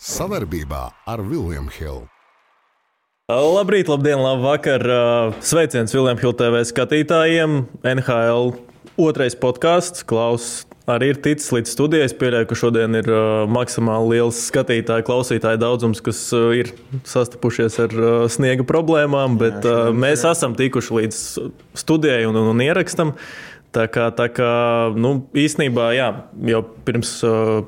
Savarbībā ar Vilniņu Hildu. Labrīt, labdien, labvakar! Sveiciens Vilniņu Hildu TV skatītājiem! NHL otrais podkāsts. Klaus arī ir ticis līdz studijai. Es pieļauju, ka šodien ir uh, maksimāli liels skatītāju, klausītāju daudzums, kas uh, ir sastapušies ar uh, sniega problēmām, bet uh, mēs esam tikuši līdz studijai un, un, un ierakstam. Tā kā, tā kā nu, īstenībā, jā, jau pirms,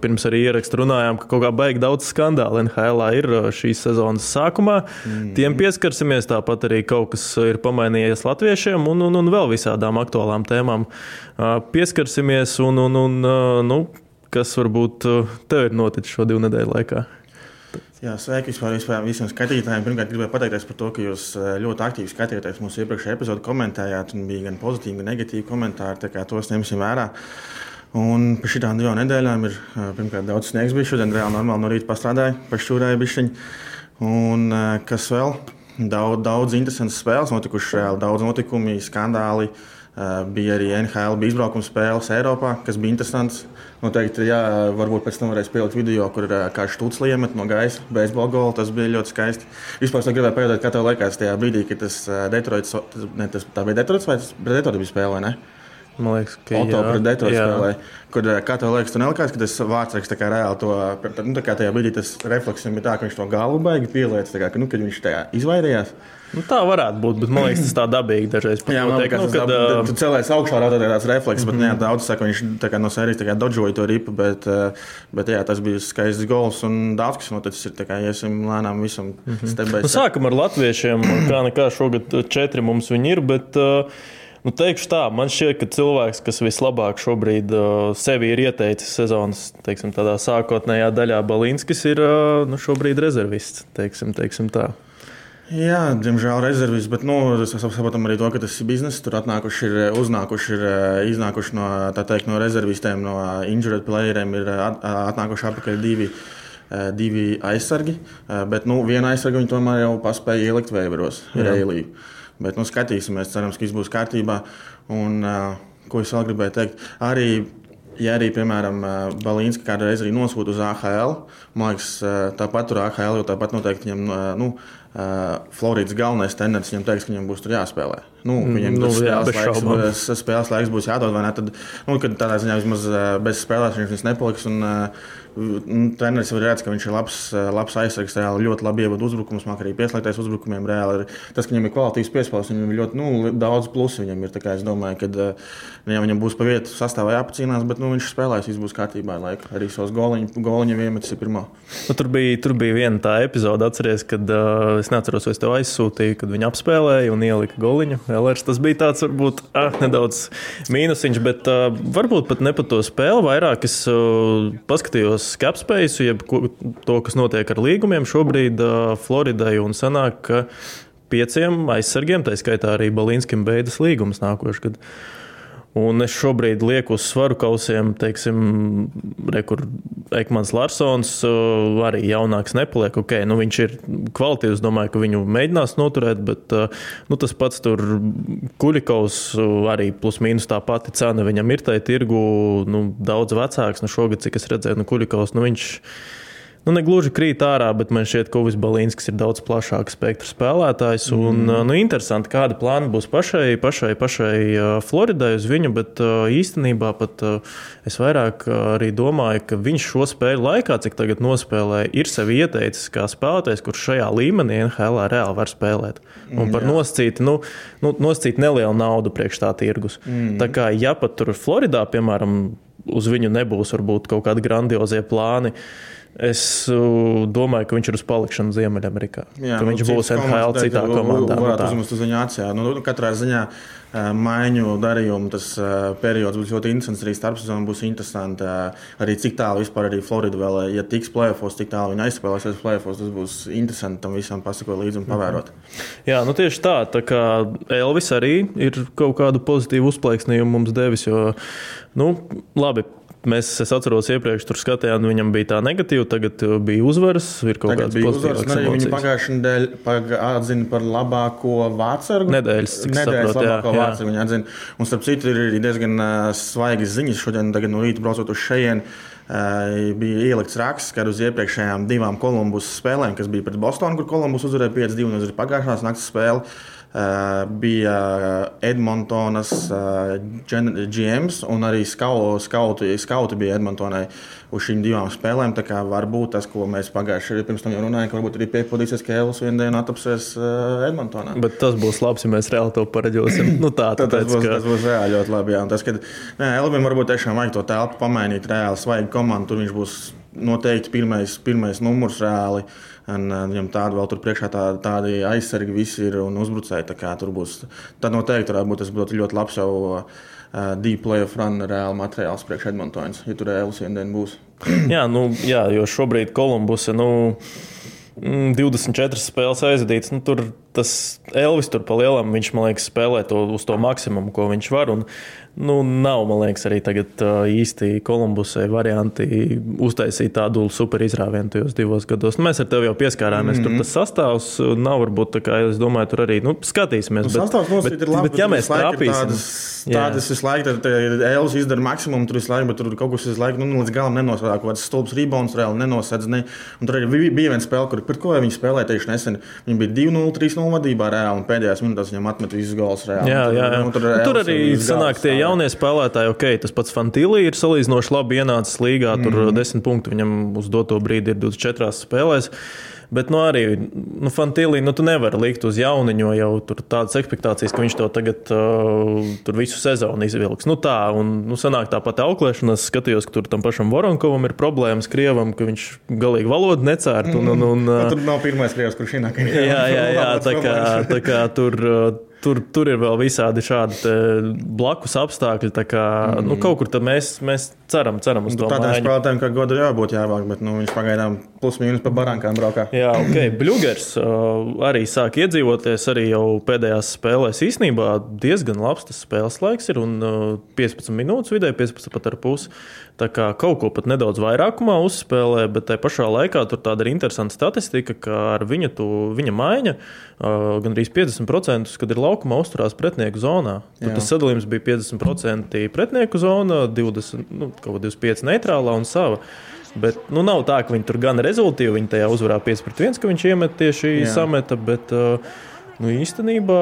pirms arī ierakstu runājām, ka kaut kā baigi daudz skandālu NHL ir šīs sezonas sākumā. Mm. Tiem pieskarsimies, tāpat arī kaut kas ir pamainījies latviešiem un, un, un vēl visādām aktuālām tēmām. Pieskarsimies un, un, un nu, kas varbūt tev ir noticis šo divu nedēļu laikā. Jā, sveiki vispār, vispār visiem skatītājiem. Pirmkārt, gribēju pateikties par to, ka jūs eh, ļoti aktīvi skatījāties mūsu iepriekšējā epizodē, komentējāt, un bija gan pozitīvi, gan negatīvi komentāri. Tā kā tos ņemsim vērā. Un par šīm divām nedēļām ir eh, pirmkārt daudz sniegs. Bija šodien reāli normāli no rīta pastrādāju, pašķūrēju bišķiņu. Un eh, kas vēl? Daudz, daudz interesantas spēles notikušas, reāli daudz notikumu, skandāli. Bija arī NHL bija izbraukuma spēles Eiropā, kas bija interesants. Noteikti, jā, varbūt pēc tam varēs pielikt video, kur ir kāds stūts liemet no gaisa, beisbola gola. Tas bija ļoti skaisti. Vispār es gribēju pajautāt, kā tev likās tajā brīdī, kad tas Detroits, ne, tas, tā bija Detroits vai tas Detroits bija spēle, vai ne? Man liekas, ka Auto jā, pret Detroitu spēlē. Kur, kā tev liekas, tu nelikās, ka tas vārds kā reāli to, nu, tā kā tajā brīdī tas refleks bija tā, ka viņš to galvu baigi pieliec, tā kā, nu, kad viņš tajā izvairījās. Nu, tā varētu būt, bet man liekas, tas tā dabīgi dažreiz pat. Jā, liekas, nu, kad uh... tu cēlēs augšā, rādot tāds refleks, bet mm -hmm. ne, daudz saka, viņš no sērijas dodžoja to ripu, bet, bet jā, tas bija skaists gols un daudz kas noticis ir, tā kā iesim lēnām visam mm -hmm. stebēt. Nu, sākam ar latviešiem, kā nekā šogad četri mums viņi ir, bet uh, Nu, teikšu tā, man šķiet, ka cilvēks, kas vislabāk šobrīd uh, sevi ir ieteicis sezonas teiksim, sākotnējā daļā, Balinskis ir uh, nu, šobrīd rezervists. Teiksim, teiksim tā. Jā, diemžēl rezervis, bet nu, es saprotu arī to, ka tas ir bizness. Tur atnākuši ir, uznākuši ir, iznākuši no, teikt, no rezervistiem, no injured playeriem, ir atnākuši atpakaļ divi. Divi aizsargi, bet nu, viena aizsarga viņi tomēr jau paspēja ielikt vēveros, ir Eilija. Bet nu, skatīsimies, cerams, ka viss būs kārtībā. Un, ko es vēl gribēju teikt? Arī Ja arī, piemēram, Balīnska kādreiz arī nosūta uz AHL, man liekas, tāpat tur AHL jau tāpat noteikti viņam, nu, Floridas galvenais tenants viņam teiks, ka viņam būs tur jāspēlē. Nu, mm, viņam nu, spēles, jā, laiks, spēles laiks būs jādod, vai ne? Tad, nu, kad tādā ziņā vismaz bez spēlēšanas viņš nepaliks. Un, nu, treneris var redzēt, ka viņš ir labs, labs aizsargs, reāli ļoti labi ievada uzbrukumus, mākslinieks arī pieslēgties uzbrukumiem. Reāli, tas, ka viņam ir kvalitātes piespēles, viņam ir ļoti nu, daudz plusu. Viņam ir, kā, es domāju, ka ja viņam būs pa vietu sastāvā jāpacīnās, bet nu, viņš spēlēs, viss būs kārtībā. Laika. Arī savus goliņu iemetis ir pirmā. Nu, tur, bija, tur bija viena tā epizode, atceries, kad uh, es neatceros, vai es tev aizsūtīju, kad viņi apspēlēja un ielika goliņu. Elers, tas bija tāds varbūt ah, nedaudz mīnusiņš, bet uh, varbūt pat ne par to spēli. Vairāk es uh, paskatījos capspēju, jeb to, kas notiek ar līgumiem šobrīd Floridai un sanāk, ka pieciem aizsargiem, tā skaitā arī Balīnskim beidzas līgums nākošais gads. Un es šobrīd lieku uz svaru kausiem, teiksim, Ekmans Larsons, uh, arī jaunāks nepaliek. Okay, nu viņš ir kvalitīvs, domāju, ka viņu mēģinās noturēt, bet uh, nu, tas pats tur Kuļikaus uh, arī plus mīnus tā pati cena viņam ir tai tirgu nu, daudz vecāks. Nu, šogad, cik es redzēju, nu, Kuļikaus, nu viņš ir nu, ne gluži krīt ārā, bet man šķiet, ka Uvis Balīnskis ir daudz plašāks spektra spēlētājs. Un, mm. nu, interesanti, kāda plāna būs pašai, pašai, pašai Floridai uz viņu, bet īstenībā pat es vairāk arī domāju, ka viņš šo spēļu laikā, cik tagad nospēlē, ir sevi ieteicis kā spēlētājs, kurš šajā līmenī NHL reāli var spēlēt. Un par noscīti, nu, nu, noscīti nelielu naudu priekš tā tirgus. Mm. Tā kā, ja pat tur Floridā, piemēram, uz viņu nebūs varbūt kaut kādi grandiozie plāni, uh, Es domāju, ka viņš ir uz palikšanu Ziemeļamerikā. Jā, nu, viņš būs NHL citā komandā. Varētu uzmest uz viņa acīm. Nu, nu, katrā ziņā maiņu darījumu tas periods būs ļoti interesants. Arī starpsezonā būs interesanti. Arī cik tālu vispār arī Florida vēl, ja tiks plēfos, cik tālu viņi aizspēlēsies plēfos. Tas būs interesanti tam visam pasakot līdzi un pavērot. Mhm. Jā, nu tieši tā. Tā kā Elvis arī ir kaut kādu pozitīvu uzplaiksnījumu mums devis. Jo, nu, labi, Mēs, es atceros, iepriekš tur skatījām, viņam bija tā negatīva, tagad uh, bija uzvaras. Ir kaut kāds pozitīvs. Viņa pagājušajā nedēļā atzina par labāko vācargu. Nedēļas, nedēļas saprot, labāko vācargu viņa atzina. Un starp citu ir diezgan uh, svaigas ziņas šodien, tagad no rīta braucot uz šejienu. bija ielikts raksts, ka uz iepriekšējām divām Kolumbus spēlēm, kas bija pret Bostonu, kur Kolumbus uzvarēja 5-2, un uz pagājušās naktas spēli bija Edmontonas GMs un arī skauti, skauti bija Edmontonai uz šīm divām spēlēm. Tā kā varbūt tas, ko mēs pagājušajā gadā pirms tam jau runājām, ka varbūt arī piepildīsies, ka Elis vienu dienu atapsies Edmontonā. Bet tas būs labs, ja mēs reāli to pareģosim. Nu, tā, Tad tas, tāpēc, būs, ka- tas būs reāli ļoti labi. Jā. Un Tas, kad Elvis varbūt tiešām vajag to telpu pamainīt, reāli svaigu komandu, tur viņš būs noteikti pirmais, pirmais numurs reāli. Un, uh, viņam tāda vēl tur priekšā tā, tādi aizsargi visi ir un uzbrucēji. Tur būs. Tad noteikti varētu būt tas būtu ļoti labs jau uh, deep playoff run reāli materiāls priekš Edmontonas, ja tur Elvis vienu dienu būs. Jā, nu, jā, jo šobrīd Kolumbus ir nu, mm, 24 spēles aizvadītas. Nu, tur tas Elvis tur pa lielam, viņš man liekas, spēlē to uz to maksimumu, ko viņš var. Un, nu, nav, man liekas, arī tagad īsti Kolumbusai varianti uztaisīt tādu super izrāvienu tajos divos gados. Nu, mēs ar tevi jau pieskārāmies, mm -hmm. tur tas sastāvs nav varbūt tā kā, es domāju, tur arī nu, skatīsimies. Nu, Sastāvs nosacīt ir labi, bet, ja mēs trāpīsim, tādas, tādas visu laiku, tad Elvis izdara maksimumu, tur visu laiku, bet tur kaut kas visu laiku nu, līdz galam nenosaka, kaut kāds stulbs rebounds reāli nenosedz. Ne. Un tur arī bija, viena spēle, kur pret ko viņi spēlēja tieši nesen. Viņi bija 2-0, 3-0 vadībā reāli, un pēdējās minūtēs viņam atmet visus gols reāli. Jā, jā, jā. Nu, Tur, nu, tur arī sanāk tie jaunie spēlētāji. Okay, tas pats Fantīlī ir salīdzinoši labi ienācis līgā. Tur mm. 10 punktu viņam uz doto brīdi ir 24 spēlēs. Bet nu, arī nu, Fantīlī nu, tu nevari likt uz jauniņo jau tādas expectācijas, ka viņš to tagad uh, tur visu sezonu izvilks. Nu, tā, un nu, sanāk tāpat auklēšana. Es skatījos, ka tur tam pašam Voronkovam ir problēmas Krievam, ka viņš galīgi valodu necērt. Un, un, un, Nu, tur nav pirmais krievs, kurš ienāk. Jā, jā, jā tā, kā, tā kā tur, uh, tur, tur ir vēl visādi šādi blakus apstākļi. tā Kā, mm. nu, kaut kur mēs, mēs ceram, ceram uz to Tādiem spēlētājiem, kā godu jābūt jāvāk, bet nu, viņš pagaidām plus mīnus pa barankām braukā. Jā, ok. Bluegers uh, arī sāk iedzīvoties arī jau pēdējās spēlēs. Īsnībā diezgan labs tas spēles laiks ir un uh, 15 minūtes vidēji, 15 pat ar pusi. Tā kā kaut ko pat nedaudz vairākumā uzspēlē, bet tajā pašā laikā tur tāda ir interesanta statistika, ka ar viņa, tu, viņa maiņa uh, gandrīz 50% kad ir laukumā uzturās pretinieku zonā. Tur Jā. tas sadalījums bija 50% pretinieku zona, 20, nu, kaut kā 25 neitrālā un sava. Bet nu, nav tā, ka viņi tur gan rezultāti, viņi tajā uzvarā 5 pret 1, ka viņš iemet tieši Jā. sameta. Bet, uh, nu, īstenībā,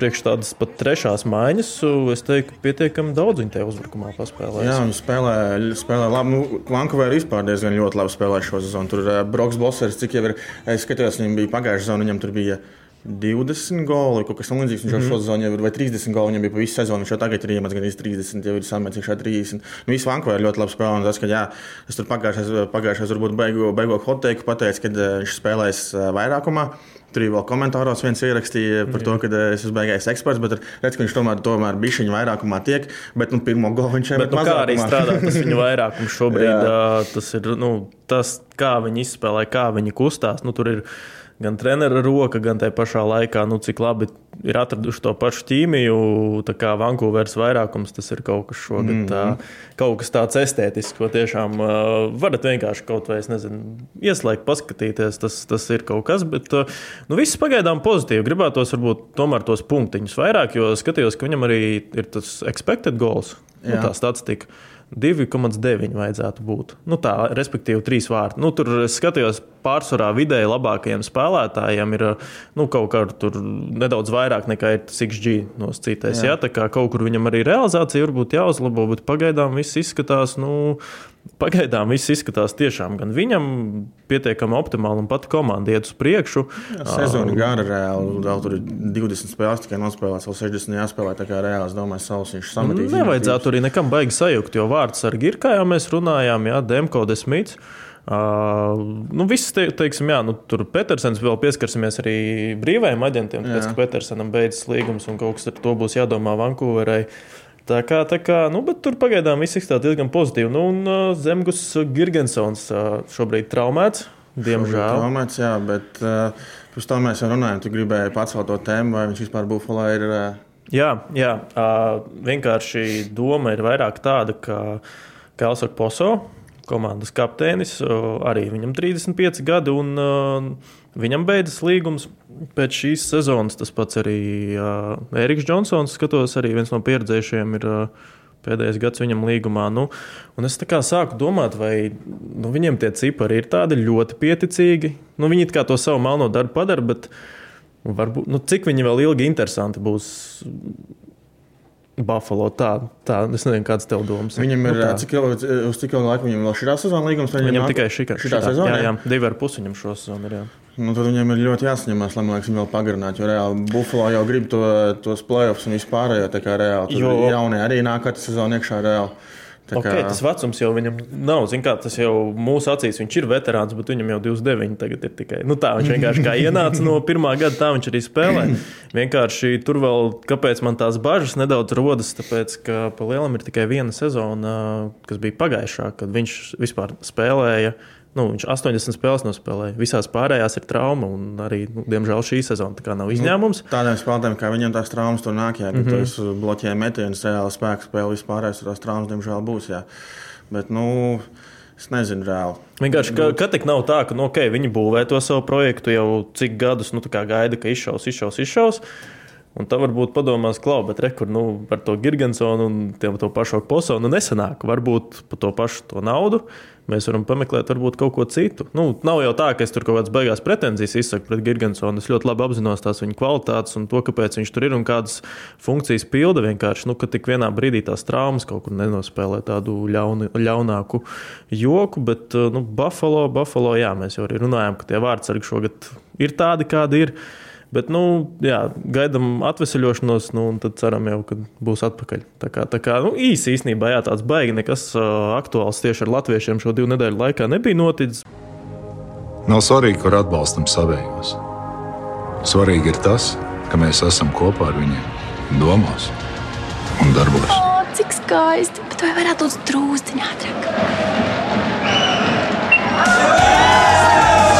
priekš tādas pat trešās maiņas, uh, es teiktu, pietiekami daudz viņi tajā uzbrukumā paspēlēja. Jā, viņi spēlē, spēlē labi. Nu, Vankūverā vispār diezgan ļoti labi spēlē šo sezonu. Tur uh, Broks Bosers, cik jau ir, es skatījos, viņam bija pagājušā sezona, viņam tur bija 20 goli, kaut kas tamlīdzīgs. Viņš jau šo sezonu jau ir, vai 30 goli, viņam bija pa visu sezonu. Viņš jau tagad ir iemetis gan 30, jau ir sametis iekšā 30. Nu, visu Vankūverā ļoti labi spēlē. Un tas, ka jā, es tur pagājušajā, pagājušajā varbūt beigu, beigu hot teiku pateicu, kad uh, viņš spēlēs uh, vairākumā. Tur vēl komentāros viens ierakstīja par to, ka uh, es esmu beigais eksperts, bet redz, ka viņš tomēr, tomēr bija viņa vairākumā tiek, bet nu, pirmo golu viņš jau Bet, nu, kā arī strādā tas viņa vairākums šobrīd, uh, tas ir nu, tas, kā viņi izspēlē, kā viņi kustās. Nu, tur ir gan treneru roka, gan tajā pašā laikā, nu, cik labi ir atraduši to pašu ķīmiju. Tā kā Vankūveras vairākums, tas ir kaut kas šogad, mm -hmm. tā, kaut kas tāds estētisks, ko tiešām uh, varat vienkārši kaut vai, nezinu, ieslēgt, paskatīties. Tas, tas ir kaut kas, bet uh, nu, viss pagaidām pozitīvi. Gribētos varbūt tomēr tos punktiņus vairāk, jo skatījos, ka viņam arī ir tas expected goals, nu, Jā. tā statistika. 2,9 vajadzētu būt. Nu, tā, respektīvi, trīs vārti. Nu, tur skatījos, pārsvarā vidēji labākajiem spēlētājiem ir nu, kaut kā tur nedaudz vairāk nekā ir tas XG nosacītais. Jā. Jā, tā kā kaut kur viņam arī realizācija varbūt jāuzlabo, bet pagaidām viss izskatās. Nu, Pagaidām viss izskatās tiešām gan viņam pietiekami optimāli, un pat komanda iet uz priekšu. Sezona gara reāli. Vēl tur ir 20 spēles, tikai nospēlēts, vēl 60 jāspēlē. Tā kā reāli, es domāju, savus viņš sametīs. Nevajadzētu arī nekam baigi sajūgt, jo vārds ar ir, kā jau mēs runājām, jā, Demko Desmits. Uh, nu, viss, te, teiksim, jā, nu, tur Petersons vēl pieskarsimies arī brīvajiem aģentiem. Tāpēc, ka Petersonam beidzas līgums un kaut kas ar to būs jādomā Vankūverai. Tā kā, tā kā, nu, tur pagaidām viss izskatās diezgan pozitīvi. Nu, un uh, Zemgus Girgensons uh, šobrīd traumēts, diemžēl. Traumēts, jā, bet uh, pirms tam mēs jau runājām, tu gribēji pacelt to tēmu, vai viņš vispār Buffalo ir. Uh, Jā, jā uh, vienkārši doma ir vairāk tāda, ka Kelsaks Poso, komandas kapteinis, uh, arī viņam 35 gadi, un uh, viņam beidzas līgums pēc šīs sezonas. Tas pats arī uh, Eriks Džonsons, skatos, arī viens no pieredzējušiem ir uh, Pēdējais gads viņam līgumā. Nu, es sāku domāt, vai nu, viņiem tie cipari ir tādi ļoti pieticīgi. Nu, viņi to savu melno darbu padara, bet varbūt, nu, cik viņi vēl ilgi interesanti būs Buffalo. Tā, tā es nezinu, kāds tev domas. Viņam ir nu, cik ilgi, uz cik ilgu laiku viņam vēl šī sezona līgums? Viņam, viņam tikai šī sezona. Jā, jā, divi ar pusi viņam šo sezonu ir. Jā. Nu, tad viņiem ir ļoti jāsaņemās, lai liekas, viņi vēl pagarinātu. Jo reāli Buffalo jau grib to, tos playoffs un vispār. Jo tā kā reāli jo... jaunie arī nāk katru sezonu iekšā reāli. Okay, tas vecums jau viņam nav. Kā, tas jau mūsu acīs viņš ir veterāns, bet viņam jau 29. Tagad ir tikai nu, tā. Viņš vienkārši kā ienāca no pirmā gada, tā viņš arī spēlē. Vienkārši tur vēl, kāpēc man tās bažas nedaudz rodas, tāpēc, ka pa lielam ir tikai viena sezona, kas bija pagājušā, kad viņš vispār spēlēja. Nu, viņš 80 spēles nospēlēja. Visās pārējās ir trauma. Arī, nu, diemžēl, šī sezona nav izņēmums. Nu, tādiem spēlētājiem, kā viņam tās traumas tur nāk, ja mm -hmm. tu bloķē metienus, reāli spēku spēle, vispārējās tās traumas, diemžēl, būs. Jā. Bet, nu, es nezinu, reāli. Vienkārši, ka, ka tik nav tā, ka nu, okay, viņi būvē to savu projektu jau cik gadus, nu, gaida, ka izšaus, izšaus, izšaus. Un tā varbūt padomās, klau, bet rekur nu, par to Gigantsonu un to pašu Posonu nesanāk. Varbūt par to pašu to naudu Mēs varam pameklēt, varbūt kaut ko citu. Nu, nav jau tā, ka es tur kaut kādas beigās pretenzijas izsaku pret Gigantsonu. Es ļoti labi apzinos tās viņa kvalitātes un to, kāpēc viņš tur ir un kādas funkcijas pilda. Vienkārši, nu, ka tik vienā brīdī tās traumas kaut kur nenospēlē tādu ļauni, ļaunāku joku. Bet nu, Buffalo, Buffalo, jā, mēs jau arī runājām, ka tie vārdsargi šogad ir tādi, kādi ir. Bet, nu, jā, gaidām atvesaļošanos, nu, un tad ceram, jau, ka būs atpakaļ. Tā kā, tā kā nu, īsi īstenībā, jā, tāds baigi nekas uh, aktuāls tieši ar latviešiem šo divu nedēļu laikā nebija noticis. Nav svarīgi, kur atbalstam savējos. Svarīgi ir tas, ka mēs esam kopā ar viņiem, domās un darbos. O, cik skaisti! Bet vai varētu būt drūzdiņā ātrāk?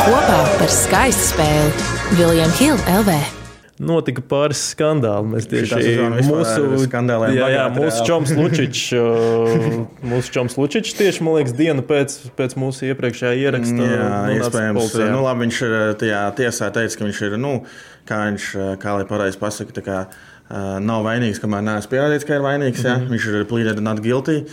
Kopā par skaistu spēli Viljams Hilde LV. Notika pāris skandāli. Mēs tieši mūsu skandāliem. Jā, jā mūsu čoms Lučičs, mūsu čoms Lučičs tieši, man liekas, dienu pēc, pēc mūsu iepriekšējā ieraksta. Jā, iespējams. Nu, labi, viņš ir tajā tiesā teicis, ka viņš ir, nu, kā viņš, kā lai pareizi pasaka, tā kā nav vainīgs, kamēr neesmu pierādījis, ka ir vainīgs. Mm -hmm. Viņš ir pleaded not guilty.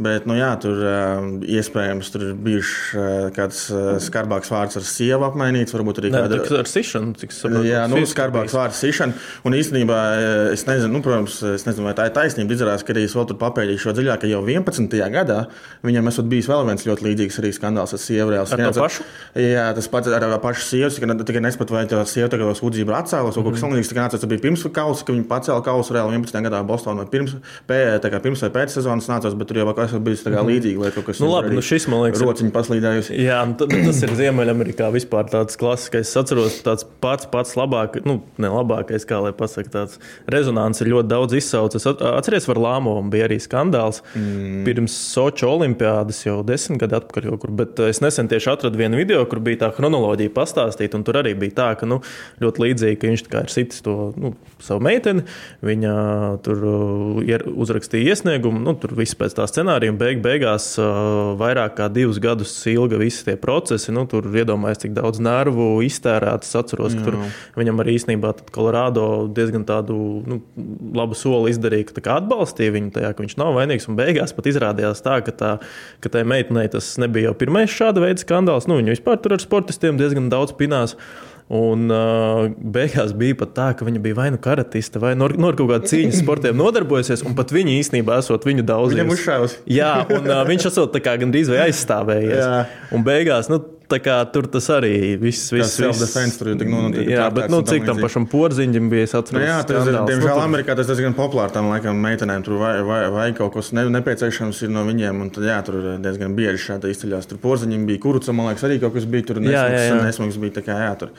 Bet, nu, jā, tur uh, iespējams tur ir bijis uh, kāds uh, skarbāks vārds ar sievu apmainīts. Varbūt arī kāda ar sišanu. Saprotu, jā, nu, skarbāks vārds sišana. Un īstenībā es nezinu, nu, protams, es nezinu, vai tā ir taisnība. Izrādās, ka arī es vēl tur papētīju šo dziļāk, ka jau 11. gadā viņam esot bijis vēl viens ļoti līdzīgs arī skandāls ar sievu. Reāls, ar to pašu? Jā, tas pats ar, ar pašu sievu. Tikai, tikai nespēt, vai tā sieva tagad sūdzība ir atcēlus, mm kaut kas tamlīdzīgs. Tikai nācās, tas bija pirms kausa, ka viņi pacēla kausu reāli 11. gadā Bostonā. Pirms, pē, pirms vai pēc sezonas nācās, bet tur jau kaut kas bijis līdzīgs līdzīgi, vai kaut kas tāds. Nu, labi, nu šis man liekas, rociņš paslīdējusi. Jā, nu, tas ir Ziemeļamerikā vispār tāds klasiskais. Es atceros, tāds pats pats labākais, nu, ne labākais, kā lai pasakā, tāds rezonants ir ļoti daudz izsaucis. Atcerieties, var Lāmovam bija arī skandāls mm. pirms Soča olimpiādas jau desmit gadu atpakaļ kaut kur, bet es nesen tieši atradu vienu video, kur bija tā chronoloģija pastāstīta, un tur arī bija tā, ka, nu, ļoti līdzīgi, ka viņš ir sitis to, nu, savu meiteni, viņa tur uh, uzrakstīja iesniegumu, nu, tur viss pēc tā scenārija, un beig, beigās uh, vairāk kā divus gadus ilga visi tie procesi. Nu, tur iedomājās, cik daudz nervu iztērēts. Es atceros, ka tur viņam arī īstenībā Kolorādo diezgan tādu nu, labu soli izdarīja, ka atbalstīja viņu tajā, ka viņš nav vainīgs. Un beigās pat izrādījās tā, ka, tā, ka tai meitenei tas nebija jau pirmais šāda veida skandāls. Nu, viņa vispār tur ar sportistiem diezgan daudz pinās. Un uh, beigās bija pat tā, ka viņa bija vai nu karatiste, vai no, no kaut kāda cīņas sportiem nodarbojusies, un pat viņa īstenībā esot viņu daudz. Viņam uzšāvis. Jā, un uh, viņš esot gandrīz vai aizstāvējies. Jā. Un beigās, nu, tur tas arī viss bija. Tas bija self-defense, tur jau tik notiek. Jā, bet nu, cik tam pašam porziņam bija atceros. Nu, jā, tas ir, diemžēl, Amerikā tas diezgan populārs tam laikam meitenēm. Tur vai, vai, vai kaut kas ne, nepieciešams ir no viņiem, un tad, jā, tur diezgan bieži šādi izceļās. Tur porziņam bija kuruca, man liekas, arī kaut kas bija tur nesmags, nesmags bija tā kā, jā, tur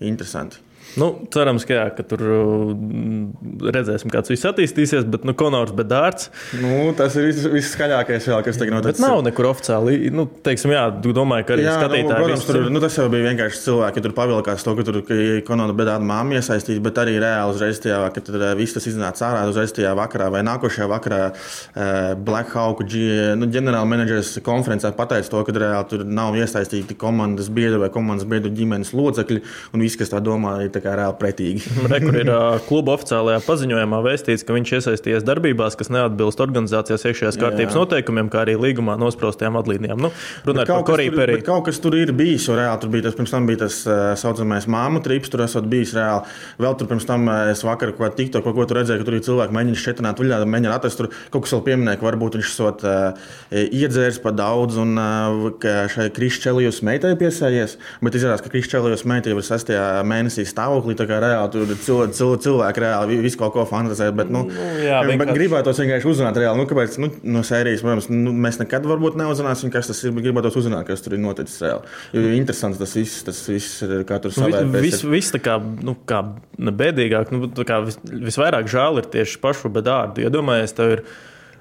interesanti. Nu, cerams, ka, jā, ka tur mm, redzēsim, kāds viss attīstīsies. Bet, nu, Konors Bedārds. Nu, tas ir viss, viss skaļākais, vēl, kas tagad notiek. Nav nekur oficiāli. Nu, teiksim, jā, domāju, ka arī jā, nu, skatītāji. Nu, protams, tur, nu, tas jau bija vienkārši cilvēki, tur pavilkās to, ka tur Konora Bedārda māma iesaistīta, bet arī reāli uzreiz tajā, ka tur eh, viss tas iznāca ārā uzreiz tajā vakarā vai nākošajā vakarā uh, Black Hawk nu, ģenerāla menedžers konferencē pateica to, ka reāli tur nav iesaistīti komandas biedri vai komandas biedru ģimenes locekļi un viss, kas tā domā, ir tā kā reāli pretīgi. Re, kur ir kluba oficiālajā paziņojumā vēstīts, ka viņš iesaistījies darbībās, kas neatbilst organizācijas iekšējās kārtības Jā. noteikumiem, kā arī līgumā nospraustajām vadlīnijām. Nu, runājot par bet kaut kas tur ir bijis, jo reāli tur bija tas, pirms tam bija tas saucamais māmu trips, tur esot bijis reāli. Vēl tur pirms tam es vakar kaut ko tikto, ko tur redzēju, ka tur ir cilvēki mēģina šķietināt vaļā, mēģina atrast tur kaut kas vēl pieminēja, ka varbūt viņš esot uh, iedzēris pa daudz un uh, ka šai Krišķelijus meitai piesējies, bet izrādās, ka Krišķelijus meita jau ir sastajā mēnesī stāvoklī, tā kā reāli tur cilvēki, cilvēki, cilvēki reāli vi- visu kaut ko fantazē, bet, nu, jā, bet vienkārši- gribētos vienkārši uzzināt reāli, nu, kāpēc, nu, no sērijas, protams, nu, mēs nekad varbūt neuzzināsim, kas tas ir, bet gribētos uzzināt, kas tur ir noticis reāli. Jo ir interesants tas viss, tas viss, kā tur savērpēs. Viss vis, tā kā, nu, kā bēdīgāk, nu, tā kā vis, visvairāk žēl ir tieši pašu bedārdu. Iedomājies, tev ir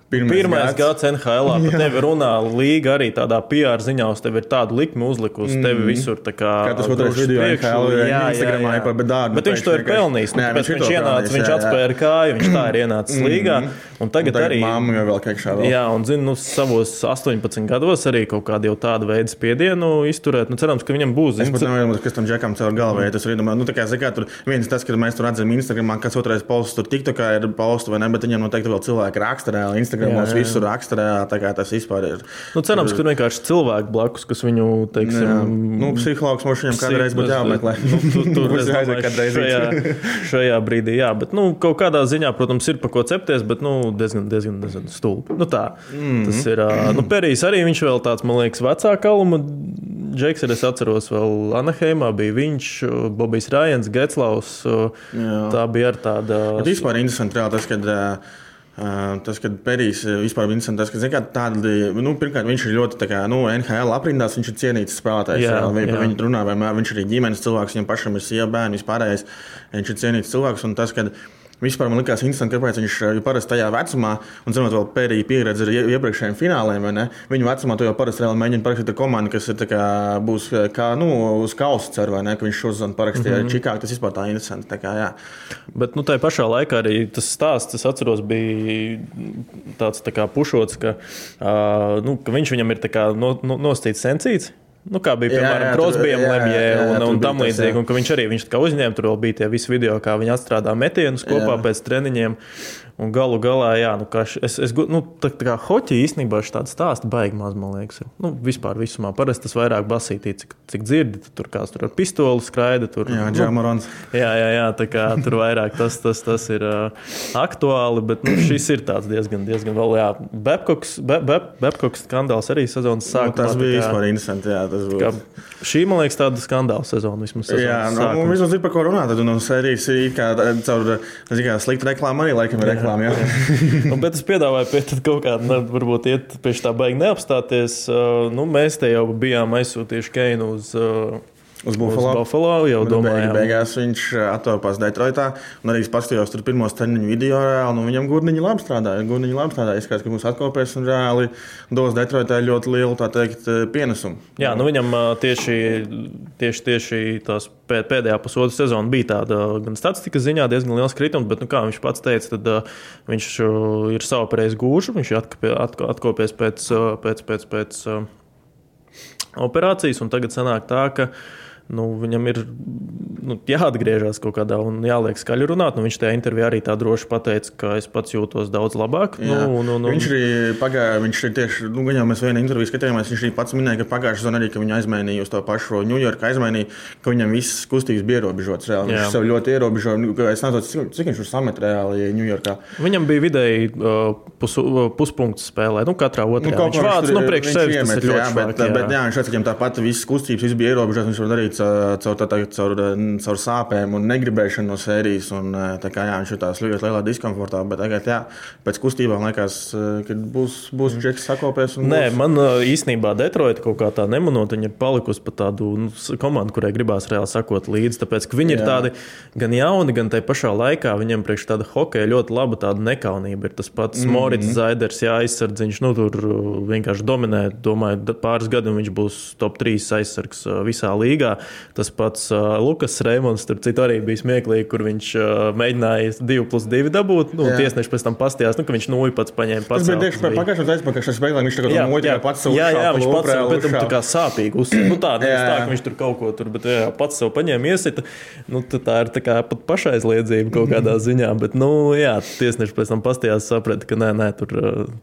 Pirmais pirmais gads. gads NHL, par tevi runā līga arī tādā PR ziņā, uz tevi ir tāda likme uzlikusi, tevi visur tā kā. Kā tas otrais video. NHL Jā, jā, Instagramā jā. ir par bedārdu, Bet viņš to ir pelnījis. Nu, Nē, tāpēc viņš ir ienāca, viņš jā, jā. atspēra kāju, viņš tā ir ienācis līgā. Un tagad Tagad arī. Māma jau vēl kekšā. Vēl. Jā, un zinu, nu, savos 18 gados arī kaut kādu jau tādu veidu spiedienu izturēt. Nu, cerams, ka viņam būs. Es pat nevaru, kas tam džekam caur galvu iet. Es arī domāju, nu, tā kā, zini, kā tur viens tas, ka mēs tur redzam Instagramā, kas otrais posts tur tik tā kā ir posts vai ne, bet viņam noteikti vēl cilvēki raksta reāli. Instagramos Reāli, tā kā tas vispār ir. nu, cerams, ka tur vienkārši cilvēki blakus, kas viņu, teiksim, Jā, nu, psihologs mums viņam kādreiz būtu jāmeklē. Nu, tu, tur es jāaiziet domāju, kādreiz šajā, šajā brīdī, jā, bet nu, kaut kādā ziņā, protams, ir par ko cepties, bet nu, diezgan, diezgan, diezgan stulbi. Nu, tā, mm. Tas ir. Nu, Perijs arī viņš vēl tāds, man liekas, vecāka kaluma. Džeks, es atceros, vēl Anaheimā bija viņš, Bobijs Rājans, Getslaus. Jā. Tā bija ar tāda. Bet vispār interesanti reāli tas, kad. ā, vispār ir interesants, tas, ka tādi, nu, pirmkārt, viņš ir ļoti kā, nu, NHL aprindās, viņš ir cienīts spēlētājs. Jā, jā. par viņu runā, vienmēr viņš ir arī ģimenes cilvēks, viņam pašam ir sieva, bērni, vispārējais. Viņš ir cienīts cilvēks. un Tas, kad Vispār man likās interesanti, kāpēc viņš ā, jo parasti tajā vecumā, un zinot, vēl pēdējā pieredze ar ie- iepriekšējiem fināliem, vai ne? Viņa vecumā to jau parasti reāli mēģina parakstīt ar komandu, kas ir kā, būs ā, kā nu, uz kausa cer, vai ne? Ka viņš šodien parakstīja mm -hmm. Čikāgu. Tas vispār tā interesanti. Tā kā, jā. Bet nu, tajā pašā laikā arī tas stāsts, es atceros, bija tāds tā kā pušots, ka, uh, nu, ka viņš viņam ir kā no, no, nostīts sencīts. Nu, kā bija piemēram Krosbijam, Lemjē un, un tam līdzīgi. Un ka viņš arī viņš uzņēma, tur vēl bija tie visi video, kā viņi atstrādā metienus kopā Jā. pēc treniņiem. Un galu galā, jā, nu, es, es, nu, tā, tā kā hoķi īstenībā šī tāda stāsta baigi maz, man liekas. ir. Nu, vispār visumā. Parasti tas vairāk basītī, cik, cik dzirdi, tad tur kāds tur ar pistoli skraida. Tur, Jā, nu, Džamarons. Jā, jā, jā tā kā tur vairāk tas, tas, tas ir uh, aktuāli, bet nu, šis ir tāds diezgan, diezgan vēl, jā, Babkoks, Be- Be- Babkoks skandāls arī sezonas Nu, sākumā. tas tā bija vispār interesanti. Jā, tas bija. Šī, man liekas, tāda skandāla sezona vismaz. sezonas Jā, nu, sākums. mums vismaz ir par ko runāt. Tad no sērijas ir kā caur zini, kā slikta reklāma arī laikam ir reklāma. Jā. Nu, bet es piedāvāju pie kaut kāda, varbūt iet pie tā baigi neapstāties. Uh, nu, mēs te jau bijām aizsūtījuši Keinu uz, uh, Uz Buffalo. Uz Buffalo jau domājām. Beigās viņš atvērpās Detroitā. Un arī es paskatījos tur pirmos treniņu video. Reāli, nu, viņam gurniņi labi strādāja. Gurniņi labi strādāja. Izskatās, ka mums atkopēs un reāli dos Detroitā ļoti lielu teikt, pienesumu. Jā, nu viņam ā, tieši, tieši, tieši tās pē- pēdējā pusotra sezona bija tāda gan statistikas ziņā diezgan liels kritums, bet, nu, kā viņš pats teica, tad ā, viņš ir savu pareizi gūšu, viņš ir atkopie- atko- atkopies pēc, ā, pēc, pēc, pēc ā, operācijas, un tagad sanāk tā, ka nu, viņam ir nu, jāatgriežas kaut kādā un jāliek skaļi runāt. Nu, viņš tajā intervijā arī tā droši pateica, ka es pats jūtos daudz labāk. Jā. Nu, nu, nu, Viņš arī pagāja, viņš ir tieši, nu, gan jau mēs vienā intervijā skatījāmies, viņš arī pats minēja, ka pagājušajā sezonā arī, ka viņu aizmainīja uz to pašu Ņujorku, aizmainīja, ka viņam viss kustības bija ierobežotas. Reāli. Jā. Viņš sev ļoti ierobežoja. Nu, Es nezinu, cik, viņš tur samet reāli Ņujorkā. Viņam bija vidēji uh, pus, uh, puspunkts spēlē, nu, katrā otrā. Nu, viņš vāc tur- no priekš sevis. Tas iemet, ir ļoti jā, bet, jā. bet jā, viņš viņam tāpat viss kustības viss bija ierobežots. Viņš var darīt caur, tā, tā, caur, caur sāpēm un negribēšanu no sērijas. Un, tā kā jā, viņš jutās ļoti lielā diskomfortā. Bet tagad, jā, pēc kustībām liekas, ka būs, būs džeks sakopēs. un Nē, būs- man uh, īstenībā Detroita kaut kā tā nemanot, viņa ir palikusi pat tādu nu, komandu, kurai gribās reāli sakot līdzi. Tāpēc, ka viņi ir Jā. tādi gan jauni, gan tajā pašā laikā viņiem priekš tāda hokeja ļoti laba tāda nekaunība. Ir tas pats mm -hmm. Morits Zaiders, jā, aizsardziņš, nu tur vienkārši dominē. Domāju, pāris gadiem viņš būs top 3 aizsargs visā līgā. Tas pats uh, Lukas Reimons, tur citur arī bija smieklīgi, kur viņš uh, mēģināja 2 plus 2 dabūt. Nu, Jā. tiesneši pēc tam pastījās, nu, ka viņš nūju pats paņēma Tas pats. bija tieši pagājušās reizes, kad viņš spēlēja. Viņš tagad muļķi pats sev jā, jā, uzšāva viņš pa pats sev pēc tam tā kā sāpīgi uz, nu, tā, nevis Jā, tā, jā. ka viņš tur kaut ko tur, bet jā, pats sev paņēma iesita. Nu, tā ir tā kā pat pašaizliedzība kaut kādā ziņā, bet, nu, jā, tiesneši pēc tam pastījās saprata, ka nē, nē, tur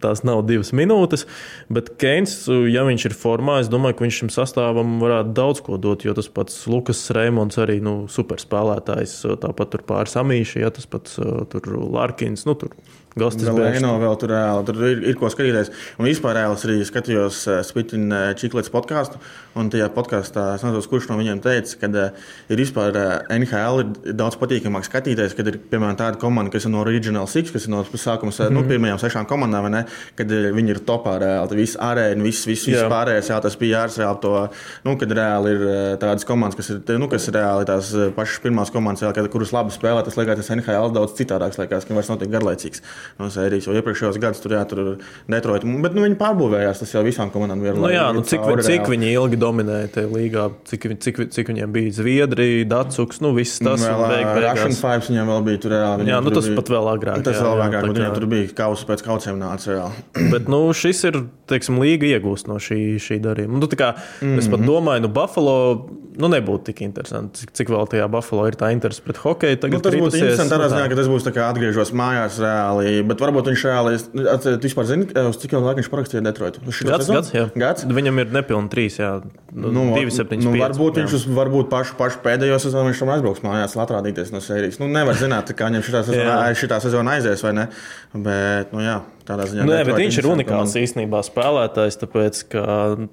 tās nav divas minūtes, bet Keins, ja viņš ir formā, es domāju, ka viņš šim sastāvam varētu daudz ko dot, jo tas pats Lukas Reimons arī, nu, superspēlētājs, tāpat tur pāris amīši, ja tas pats tur Larkins, nu, tur Bērs. Eno vēl tur, reāli, tur ir, ir ko skatīties. Un vispār reāli arī skatījos Spitina Čiklets podkāstu. Un tajā podkāstā es nezinu, kurš no viņiem teica, ka uh, ir vispār uh, NHL ir daudz patīkamāk skatīties, kad ir piemēram tāda komanda, kas ir no Regional Six, kas ir no sākuma mm -hmm. nu, pirmajām sešām komandām, ne? Kad uh, viņi ir topā reāli. Tad Viss arēna, viss, viss, viss pārējais, jā, tas bija jārs reāli to, nu, kad reāli ir uh, tādas komandas, kas ir, nu, kas ir reāli tās uh, pašas pirmās komandas, reāli, kuras labi spēlē, tas liekas, tas NHL daudz citādāks, liekas, ka vairs nav tik garlaicīgs no sērijas. Jo iepriekšējos gados tur, jā, tur ir Detroit, bet nu, viņi pārbūvējās, tas jau visām komandām ir. Nu, jā, nu, cik, cauri cik reāli. viņi ilgi dominēja tajā līgā, cik, cik, cik viņiem bija Zviedrija, Dacuks, nu viss tas Vēl, beig Russian. Fives viņiem vēl bija tur. Reāli, Jā, nu tas bija- pat vēl agrāk. Tas jā, vēl agrāk, bet viņiem tur bija kausa pēc kauciem nāca reāli. Bet nu, šis ir, teiksim, līga iegūst no šī, šī darījuma. Nu, tā kā, mm -hmm. Es Mhm. pat domāju, nu, Buffalo nu, nebūtu tik interesanti, cik, cik vēl tajā Buffalo ir tā interese pret hokeju. Nu, tas būtu interesanti tādā nu, ziņā, ka tas būs tā kā atgriežos mājās reāli. Bet varbūt viņš reāli, es- atceries, tu vispār zini, uz cik ilgu laiku viņš parakstīja Detroitu? Gads, gads, jā. Gads? Viņam ir nepilni trīs, jā. Nu, Nu, divi, septiņi, nu, varbūt jā. viņš uz varbūt pašu, pašu pēdējo sezonu viņš tam aizbrauks mājās, lai atrādīties no sērijas. Nu, nevar zināt, kā viņam šitā sezona, šitā sezona aizies vai ne. Bet, nu, jā, tādā ziņā. Nu, Nē, bet Detroit viņš ir unikāls komanda. īstenībā spēlētājs, tāpēc ka